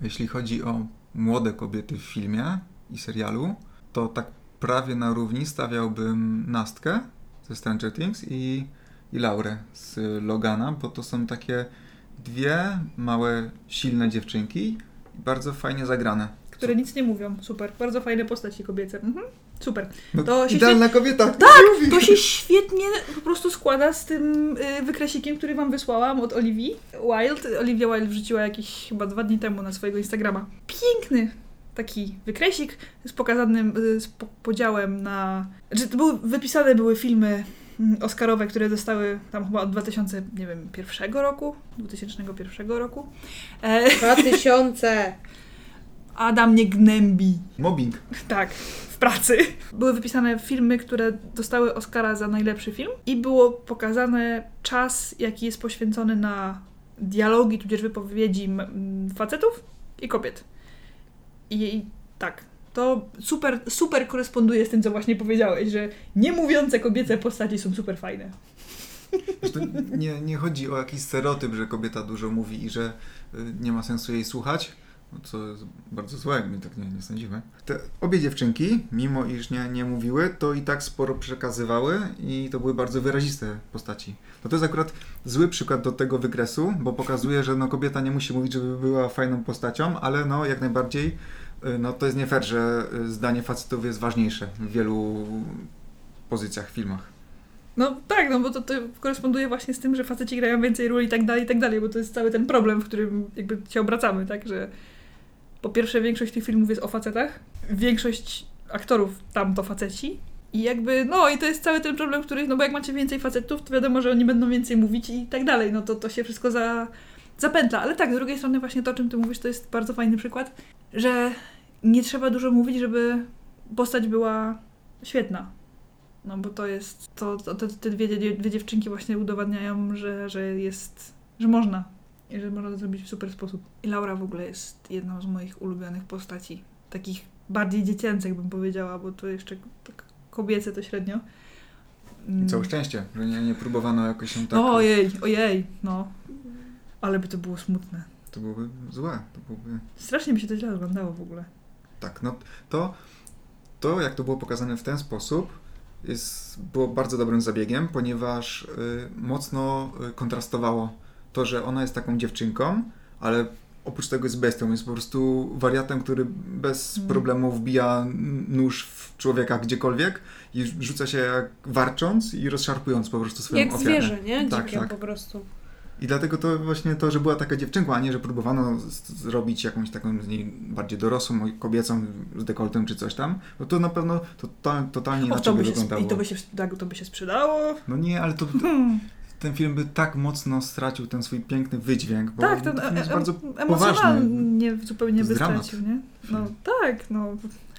Jeśli chodzi o młode kobiety w filmie i serialu, to tak prawie na równi stawiałbym Nastkę ze Stranger Things i, i Laurę z Logana, bo to są takie dwie małe, silne dziewczynki bardzo fajnie zagrane. Które nic nie mówią. Super. Bardzo fajne postaci kobiece. Mhm. Super. No, To się idealna kobieta! Tak! To się świetnie po prostu składa z tym y, wykresik,iem który wam wysłałam od Oliwii Wild. Olivia Wild wrzuciła jakieś chyba dwa dni temu na swojego Instagrama. Piękny taki wykresik z pokazanym, y, z po- podziałem na... Znaczy, to były, wypisane były filmy mm, Oscarowe, które zostały tam chyba od 2000, nie wiem, pierwszego roku, 2001 roku. E, 2000. Adam nie gnębi. Mobbing. Tak, w pracy. Były wypisane filmy, które dostały Oscara za najlepszy film i było pokazane czas, jaki jest poświęcony na dialogi, tudzież wypowiedzi facetów i kobiet. I tak, to super, super koresponduje z tym, co właśnie powiedziałeś, że niemówiące kobiece postaci są super fajne. Zresztą nie, nie chodzi o jakiś stereotyp, że kobieta dużo mówi i że y, nie ma sensu jej słuchać, co jest bardzo złe, my tak nie, nie sądzimy. Te obie dziewczynki, mimo iż nie, nie mówiły, to i tak sporo przekazywały i to były bardzo wyraziste postaci. No to jest akurat zły przykład do tego wykresu, bo pokazuje, że no, kobieta nie musi mówić, żeby była fajną postacią, ale no jak najbardziej y, no, to jest nie fair, że y, zdanie facetów jest ważniejsze w wielu pozycjach filmach. No tak, no bo to, to koresponduje właśnie z tym, że faceci grają więcej ról i tak dalej, i tak dalej, bo to jest cały ten problem, w którym jakby się obracamy, tak, że po pierwsze większość tych filmów jest o facetach, większość aktorów tam to faceci i jakby, no i to jest cały ten problem, który, no bo jak macie więcej facetów, to wiadomo, że oni będą więcej mówić i tak dalej, no to to się wszystko za, zapętla, ale tak, z drugiej strony właśnie to, o czym ty mówisz, to jest bardzo fajny przykład, że nie trzeba dużo mówić, żeby postać była świetna. No bo to jest, to, to, te, te dwie, dwie, dziewczynki właśnie udowadniają, że, że jest, że można. I że można to zrobić w super sposób. I Laura w ogóle jest jedną z moich ulubionych postaci. Takich bardziej dziecięcych bym powiedziała, bo to jeszcze tak kobiece to średnio. I całe szczęście, że nie, nie próbowano jakoś się tak... No ojej, ojej, no. Ale by to było smutne. To byłoby złe. To byłoby... Strasznie by się to źle oglądało w ogóle. Tak, no to, to jak to było pokazane w ten sposób, jest, było bardzo dobrym zabiegiem, ponieważ y, mocno y, kontrastowało to, że ona jest taką dziewczynką, ale oprócz tego jest bestią, jest po prostu wariatem, który bez Mm. problemu wbija nóż w człowieka gdziekolwiek i rzuca się jak warcząc i rozszarpując po prostu swoją Jak ofiarę. zwierzę, nie? Tak, tak. po prostu. I dlatego to właśnie to, że była taka dziewczynką, a nie, że próbowano zrobić jakąś taką z niej bardziej dorosłą, kobiecą z dekoltem czy coś tam, no to na pewno to, to, totalnie Och, inaczej to by wyglądało. I to by się, to by się sprzedało. No nie, ale to, Hmm. Ten film by tak mocno stracił ten swój piękny wydźwięk, bo Tak, ten ten jest e- bardzo em- emocjonalnie zupełnie by stracił, nie? No film. tak, no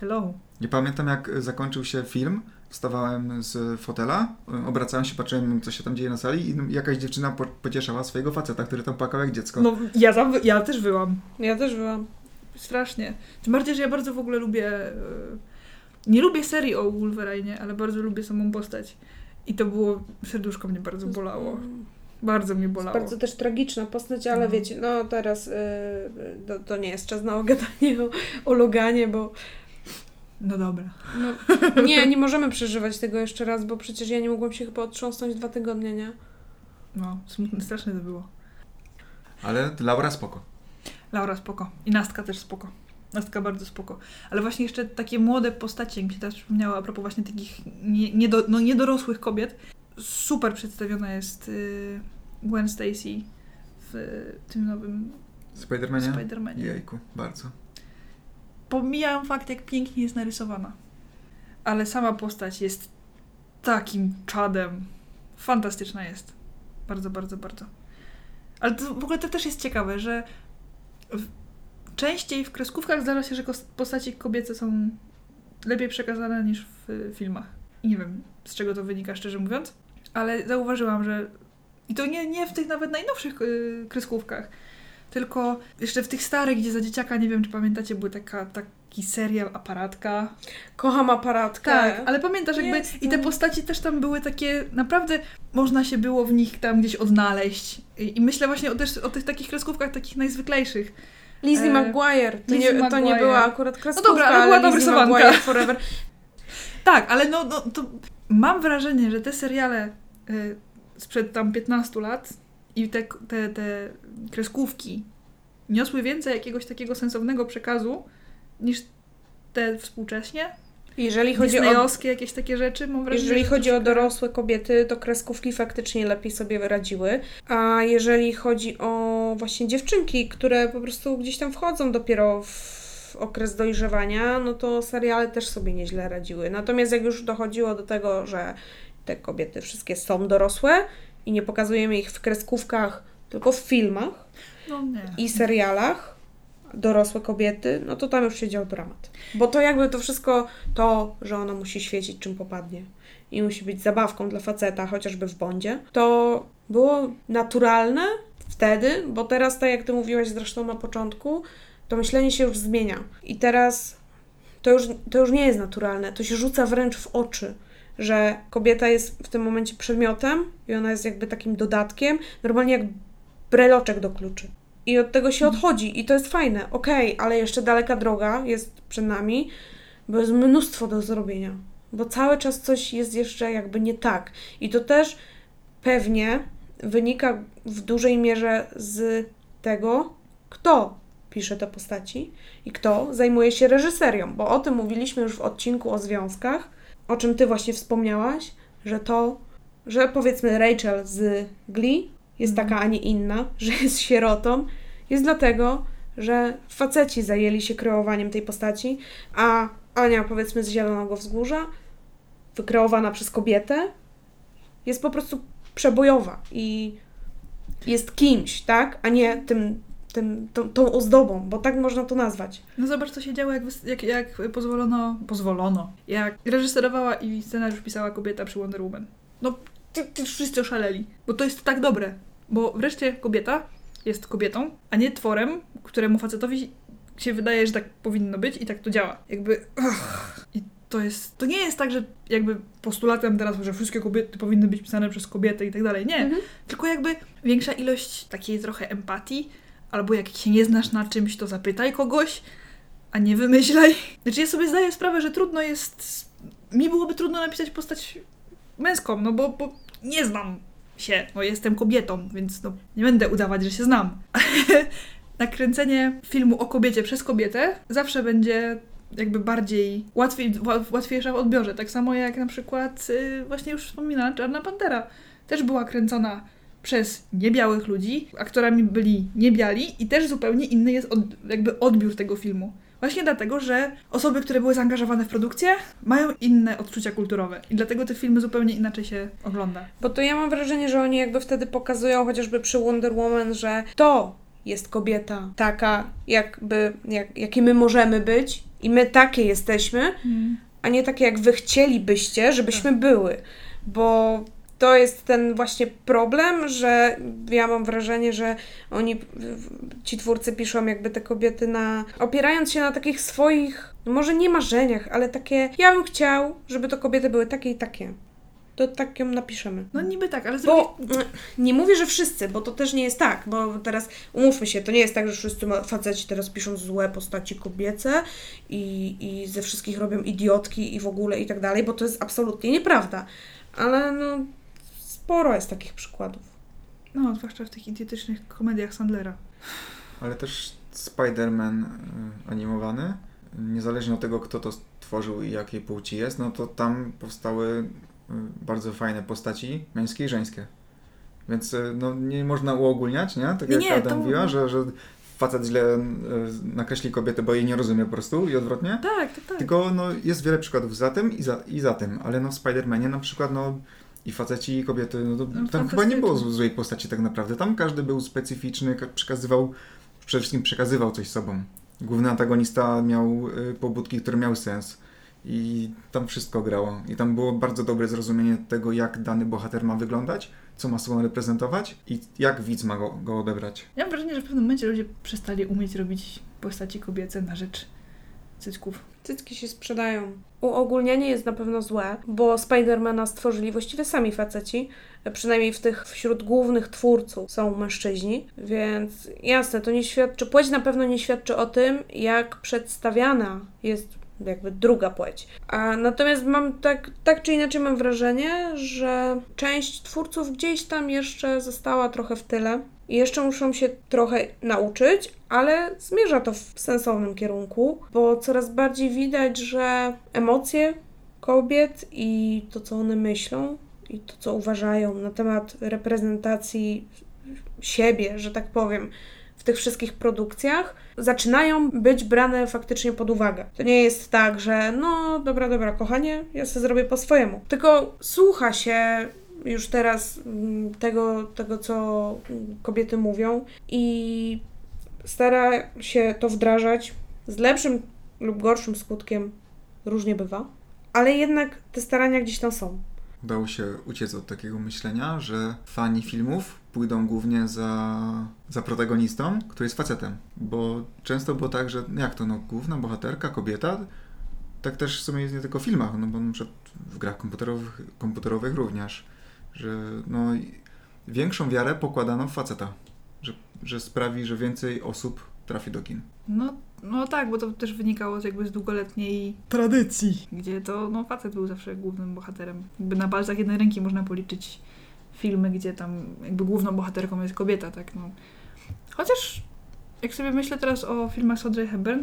hello. Nie pamiętam jak zakończył się film, wstawałem z fotela, obracałem się, patrzyłem co się tam dzieje na sali i jakaś dziewczyna po, pocieszała swojego faceta, który tam płakał jak dziecko. No ja, tam, ja też byłam. Ja też byłam. Strasznie. Tym bardziej, że ja bardzo w ogóle lubię. e, Nie lubię serii o Wolverine, ale bardzo lubię samą postać. I to było. Serduszko mnie bardzo bolało. Bardzo mnie Jest bolało. bardzo też tragiczna postać, ale No. wiecie, no teraz y, to, to nie jest czas na gadanie o, o Loganie, bo No dobra. no, nie, nie możemy przeżywać tego jeszcze raz, bo przecież ja nie mogłam się chyba otrząsnąć dwa tygodnie, nie? No, smutne, straszne to było. Ale Laura spoko. Laura spoko. I Nastka też spoko. Nastka bardzo spoko. Ale właśnie jeszcze takie młode postacie, mi się teraz przypomniało a propos właśnie takich nie, niedo, no, niedorosłych kobiet. Super przedstawiona jest y, Gwen Stacy w tym nowym Spidermanie? Spider-Manie. Jejku, bardzo. Pomijam fakt, jak pięknie jest narysowana. Ale sama postać jest takim czadem. Fantastyczna jest. Bardzo, bardzo, bardzo. Ale to, w ogóle to też jest ciekawe, że w, częściej w kreskówkach zdarza się, że postaci kobiece są lepiej przekazane niż w y, filmach. I nie wiem, z czego to wynika, szczerze mówiąc. Ale zauważyłam, że i to nie, nie w tych nawet najnowszych y, kreskówkach, tylko jeszcze w tych starych, gdzie za dzieciaka, nie wiem czy pamiętacie, był taka, taki serial Aparatka. Kocham aparatkę. Tak, ale pamiętasz jakby Jest, i te postaci też tam były takie, naprawdę można się było w nich tam gdzieś odnaleźć. I, i myślę właśnie o, też o tych takich kreskówkach, takich najzwyklejszych. Lizzie E, McGuire. To, Lizzie nie, to nie McGuire. była akurat kreskówka, dobra, ale była dorysowanka. McGuire Forever. Tak, ale no, no to mam wrażenie, że te seriale y, sprzed tam 15 lat i te, te, te kreskówki niosły więcej jakiegoś takiego sensownego przekazu niż te współcześnie. Jeżeli chodzi o jakieś takie rzeczy, mam wrażenie, Jeżeli że chodzi o dorosłe kobiety, to kreskówki faktycznie lepiej sobie radziły. A jeżeli chodzi o właśnie dziewczynki, które po prostu gdzieś tam wchodzą dopiero w okres dojrzewania, no to seriale też sobie nieźle radziły. Natomiast jak już dochodziło do tego, że te kobiety wszystkie są dorosłe i nie pokazujemy ich w kreskówkach, tylko w filmach No i serialach, dorosłe kobiety, no to tam już się dział dramat. Bo to jakby to wszystko, to, że ona musi świecić czym popadnie i musi być zabawką dla faceta, chociażby w Bondzie, to było naturalne wtedy, bo teraz, tak jak Ty mówiłaś zresztą na początku, to myślenie się już zmienia. I teraz to już, to już nie jest naturalne, to się rzuca wręcz w oczy, że kobieta jest w tym momencie przedmiotem i ona jest jakby takim dodatkiem, normalnie jak breloczek do kluczy. I od tego się odchodzi i to jest fajne, okej, ale jeszcze daleka droga jest przed nami, bo jest mnóstwo do zrobienia, bo cały czas coś jest jeszcze jakby nie tak. I to też pewnie wynika w dużej mierze z tego, kto pisze te postaci i kto zajmuje się reżyserią, bo o tym mówiliśmy już w odcinku o związkach, o czym ty właśnie wspomniałaś, że to, że powiedzmy Rachel z Glee jest Mhm. taka, a nie inna, że jest sierotą, jest dlatego, że faceci zajęli się kreowaniem tej postaci, a Ania, powiedzmy z Zielonego Wzgórza, wykreowana przez kobietę, jest po prostu przebojowa i jest kimś, tak? A nie tym, tym, tą, tą ozdobą, bo tak można to nazwać. No zobacz, co się działo, jak, jak, jak pozwolono, pozwolono, jak reżyserowała i scenariusz pisała kobieta przy Wonder Woman. No, wszyscy oszaleli, bo to jest tak dobre. Bo wreszcie kobieta jest kobietą, a nie tworem, któremu facetowi się wydaje, że tak powinno być i tak to działa. Jakby... ugh. I to jest... To nie jest tak, że jakby postulatem teraz, że wszystkie kobiety powinny być pisane przez kobiety i tak dalej. Nie. Mhm. Tylko jakby większa ilość takiej trochę empatii, albo jak się nie znasz na czymś, to zapytaj kogoś, a nie wymyślaj. Znaczy ja sobie zdaję sprawę, że trudno jest... Mi byłoby trudno napisać postać męską, no bo, bo nie znam się, no jestem kobietą, więc no nie będę udawać, że się znam. Nakręcenie filmu o kobiecie przez kobietę zawsze będzie jakby bardziej łatwiej, ła- łatwiejsza w odbiorze. Tak samo jak na przykład y, właśnie już wspominana Czarna Pantera. Też była kręcona przez niebiałych ludzi, aktorami byli niebiali i też zupełnie inny jest od, jakby odbiór tego filmu. Właśnie dlatego, że osoby, które były zaangażowane w produkcję, mają inne odczucia kulturowe i dlatego te filmy zupełnie inaczej się ogląda. Bo to ja mam wrażenie, że oni jakby wtedy pokazują chociażby przy Wonder Woman, że to jest kobieta taka, jakby, jak, jakie my możemy być i my takie jesteśmy, a nie takie jak wy chcielibyście, żebyśmy były. Bo to jest ten właśnie problem, że ja mam wrażenie, że oni, ci twórcy piszą jakby te kobiety na, opierając się na takich swoich, może nie marzeniach, ale takie, ja bym chciał, żeby to kobiety były takie i takie. To tak ją napiszemy. No niby tak, ale. Bo mm, nie mówię, że wszyscy, bo to też nie jest tak, bo teraz umówmy się, to nie jest tak, że wszyscy faceci teraz piszą złe postaci kobiece i, i ze wszystkich robią idiotki i w ogóle i tak dalej, bo to jest absolutnie nieprawda. Ale no, sporo jest takich przykładów. No, zwłaszcza w tych idiotycznych komediach Sandlera. Ale też Spider-Man y, animowany, niezależnie od tego, kto to stworzył i jakiej płci jest, no to tam powstały y, bardzo fajne postaci, męskie i żeńskie. Więc y, no, nie można uogólniać, nie? Tak Nie, jak nie, Adam to- mówiła, że, że facet źle nakreśli kobietę, bo jej nie rozumie po prostu i odwrotnie. Tak, tak, tak. Tylko no, jest wiele przykładów za tym i za, i za tym, ale no w Spider-Manie na przykład no i faceci i kobiety, no, to, No, tam chyba nie było złej postaci tak naprawdę. Tam każdy był specyficzny, ka- przekazywał, przede wszystkim przekazywał coś sobą. Główny antagonista miał y, pobudki, które miały sens i tam wszystko grało. I tam było bardzo dobre zrozumienie tego, jak dany bohater ma wyglądać, co ma sobą reprezentować i jak widz ma go, go odebrać. Ja mam wrażenie, że w pewnym momencie ludzie przestali umieć robić postaci kobiece na rzecz cycków. Cycki się sprzedają. Uogólnienie jest na pewno złe, bo Spidermana stworzyli właściwie sami faceci. Przynajmniej w tych wśród głównych twórców są mężczyźni, więc jasne, to nie świadczy, płeć na pewno nie świadczy o tym, jak przedstawiana jest jakby druga płeć. A natomiast mam tak, tak czy inaczej mam wrażenie, że część twórców gdzieś tam jeszcze została trochę w tyle i jeszcze muszą się trochę nauczyć, ale zmierza to w sensownym kierunku, bo coraz bardziej widać, że emocje kobiet i to, co one myślą i to, co uważają na temat reprezentacji siebie, że tak powiem, w tych wszystkich produkcjach, zaczynają być brane faktycznie pod uwagę. To nie jest tak, że no dobra, dobra, kochanie, ja sobie zrobię po swojemu. Tylko słucha się już teraz mm, tego, tego co kobiety mówią i stara się to wdrażać z lepszym lub gorszym skutkiem, różnie bywa, ale jednak te starania gdzieś tam są. Udało się uciec od takiego myślenia, że fani filmów pójdą głównie za, za protagonistą, który jest facetem. Bo często było tak, że jak to, no główna bohaterka, kobieta, tak też w sumie jest nie tylko w filmach, no bo na przykład w grach komputerowych, komputerowych również, że no i większą wiarę pokładano w faceta, że, że sprawi, że więcej osób trafi do kin. No, no tak, bo to też wynikało z jakby z długoletniej tradycji, gdzie to no, facet był zawsze głównym bohaterem. Jakby na palcach jednej ręki można policzyć filmy, gdzie tam jakby główną bohaterką jest kobieta, tak no. Chociaż jak sobie myślę teraz o filmach z Audrey Hepburn,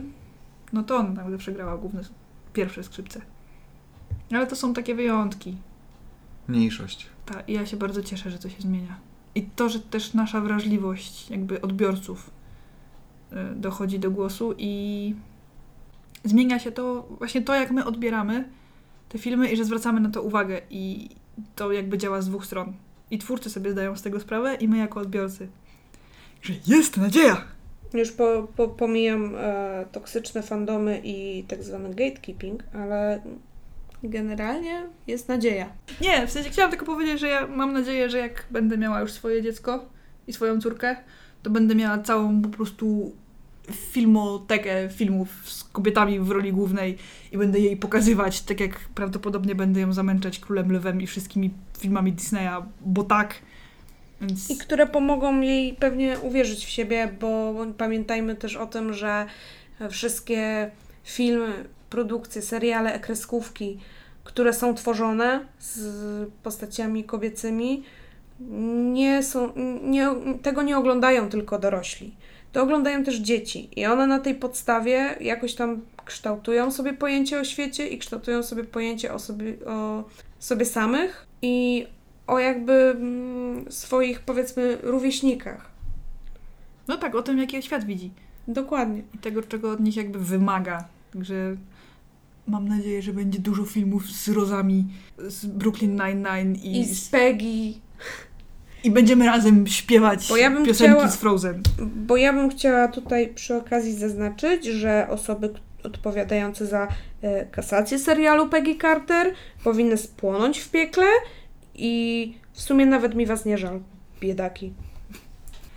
no to ona tam zawsze grała główne, pierwsze skrzypce. Ale to są takie wyjątki. Mniejszość. Ta, i ja się bardzo cieszę, że to się zmienia. I to, że też nasza wrażliwość jakby odbiorców y, dochodzi do głosu i zmienia się to, właśnie to, jak my odbieramy te filmy i że zwracamy na to uwagę i to jakby działa z dwóch stron. I twórcy sobie zdają z tego sprawę i my jako odbiorcy. Że jest nadzieja! Już po, po, pomijam e, toksyczne fandomy i tak zwany gatekeeping, ale generalnie jest nadzieja. Nie, w sensie chciałam tylko powiedzieć, że ja mam nadzieję, że jak będę miała już swoje dziecko i swoją córkę, to będę miała całą po prostu filmotekę filmów z kobietami w roli głównej i będę jej pokazywać, tak jak prawdopodobnie będę ją zamęczać Królem Lwem i wszystkimi filmami Disneya, bo tak. Więc... I które pomogą jej pewnie uwierzyć w siebie, bo pamiętajmy też o tym, że wszystkie filmy, produkcje, seriale, kreskówki, które są tworzone z postaciami kobiecymi, nie są, nie, tego nie oglądają tylko dorośli. To oglądają też dzieci i one na tej podstawie jakoś tam kształtują sobie pojęcie o świecie i kształtują sobie pojęcie o sobie, o sobie samych i o jakby mm, swoich, powiedzmy, rówieśnikach. No tak, o tym, jaki świat widzi. Dokładnie. I tego, czego od nich jakby wymaga. Także mam nadzieję, że będzie dużo filmów z Rozami, z Brooklyn Nine-Nine i, I z Peggy. I będziemy razem śpiewać Bo ja bym piosenki chciała- z Frozen. Bo ja bym chciała tutaj przy okazji zaznaczyć, że osoby odpowiadające za e, kasację serialu Peggy Carter powinny spłonąć w piekle i w sumie nawet mi was nie żal, biedaki.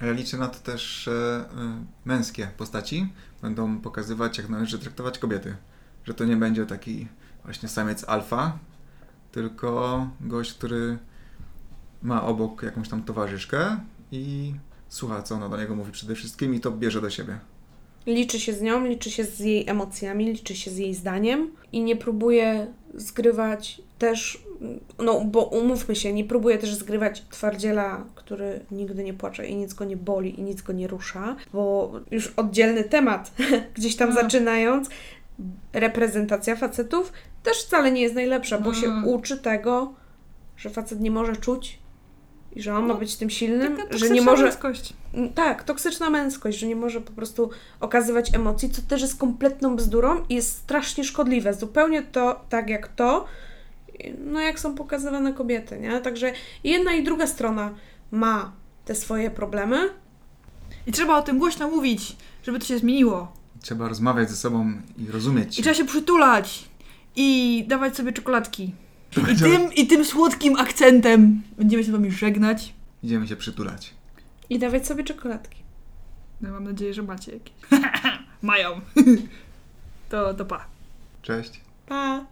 Ja liczę na to też, że y, męskie postaci będą pokazywać, jak należy traktować kobiety. Że to nie będzie taki właśnie samiec alfa, tylko gość, który ma obok jakąś tam towarzyszkę i słucha, co ona do niego mówi przede wszystkim i to bierze do siebie. Liczy się z nią, liczy się z jej emocjami, liczy się z jej zdaniem i nie próbuje zgrywać też, no bo umówmy się, nie próbuje też zgrywać twardziela, który nigdy nie płacze i nic go nie boli i nic go nie rusza, bo już oddzielny temat, gdzieś tam A. zaczynając, reprezentacja facetów też wcale nie jest najlepsza, bo się Mhm. uczy tego, że facet nie może czuć i że on ma No, być tym silnym, że nie może... męskość. Mm, Tak, toksyczna męskość, że nie może po prostu okazywać emocji, co też jest kompletną bzdurą i jest strasznie szkodliwe. Zupełnie to tak jak to, no jak są pokazywane kobiety, nie? Także jedna i druga strona ma te swoje problemy. I trzeba o tym głośno mówić, żeby to się zmieniło. Trzeba rozmawiać ze sobą i rozumieć. I trzeba się przytulać. I dawać sobie czekoladki. I tym, I tym słodkim akcentem będziemy się z wami żegnać. Idziemy się przytulać. I dawać sobie czekoladki. No, mam nadzieję, że macie jakieś. Mają. to, to pa. Cześć. Pa!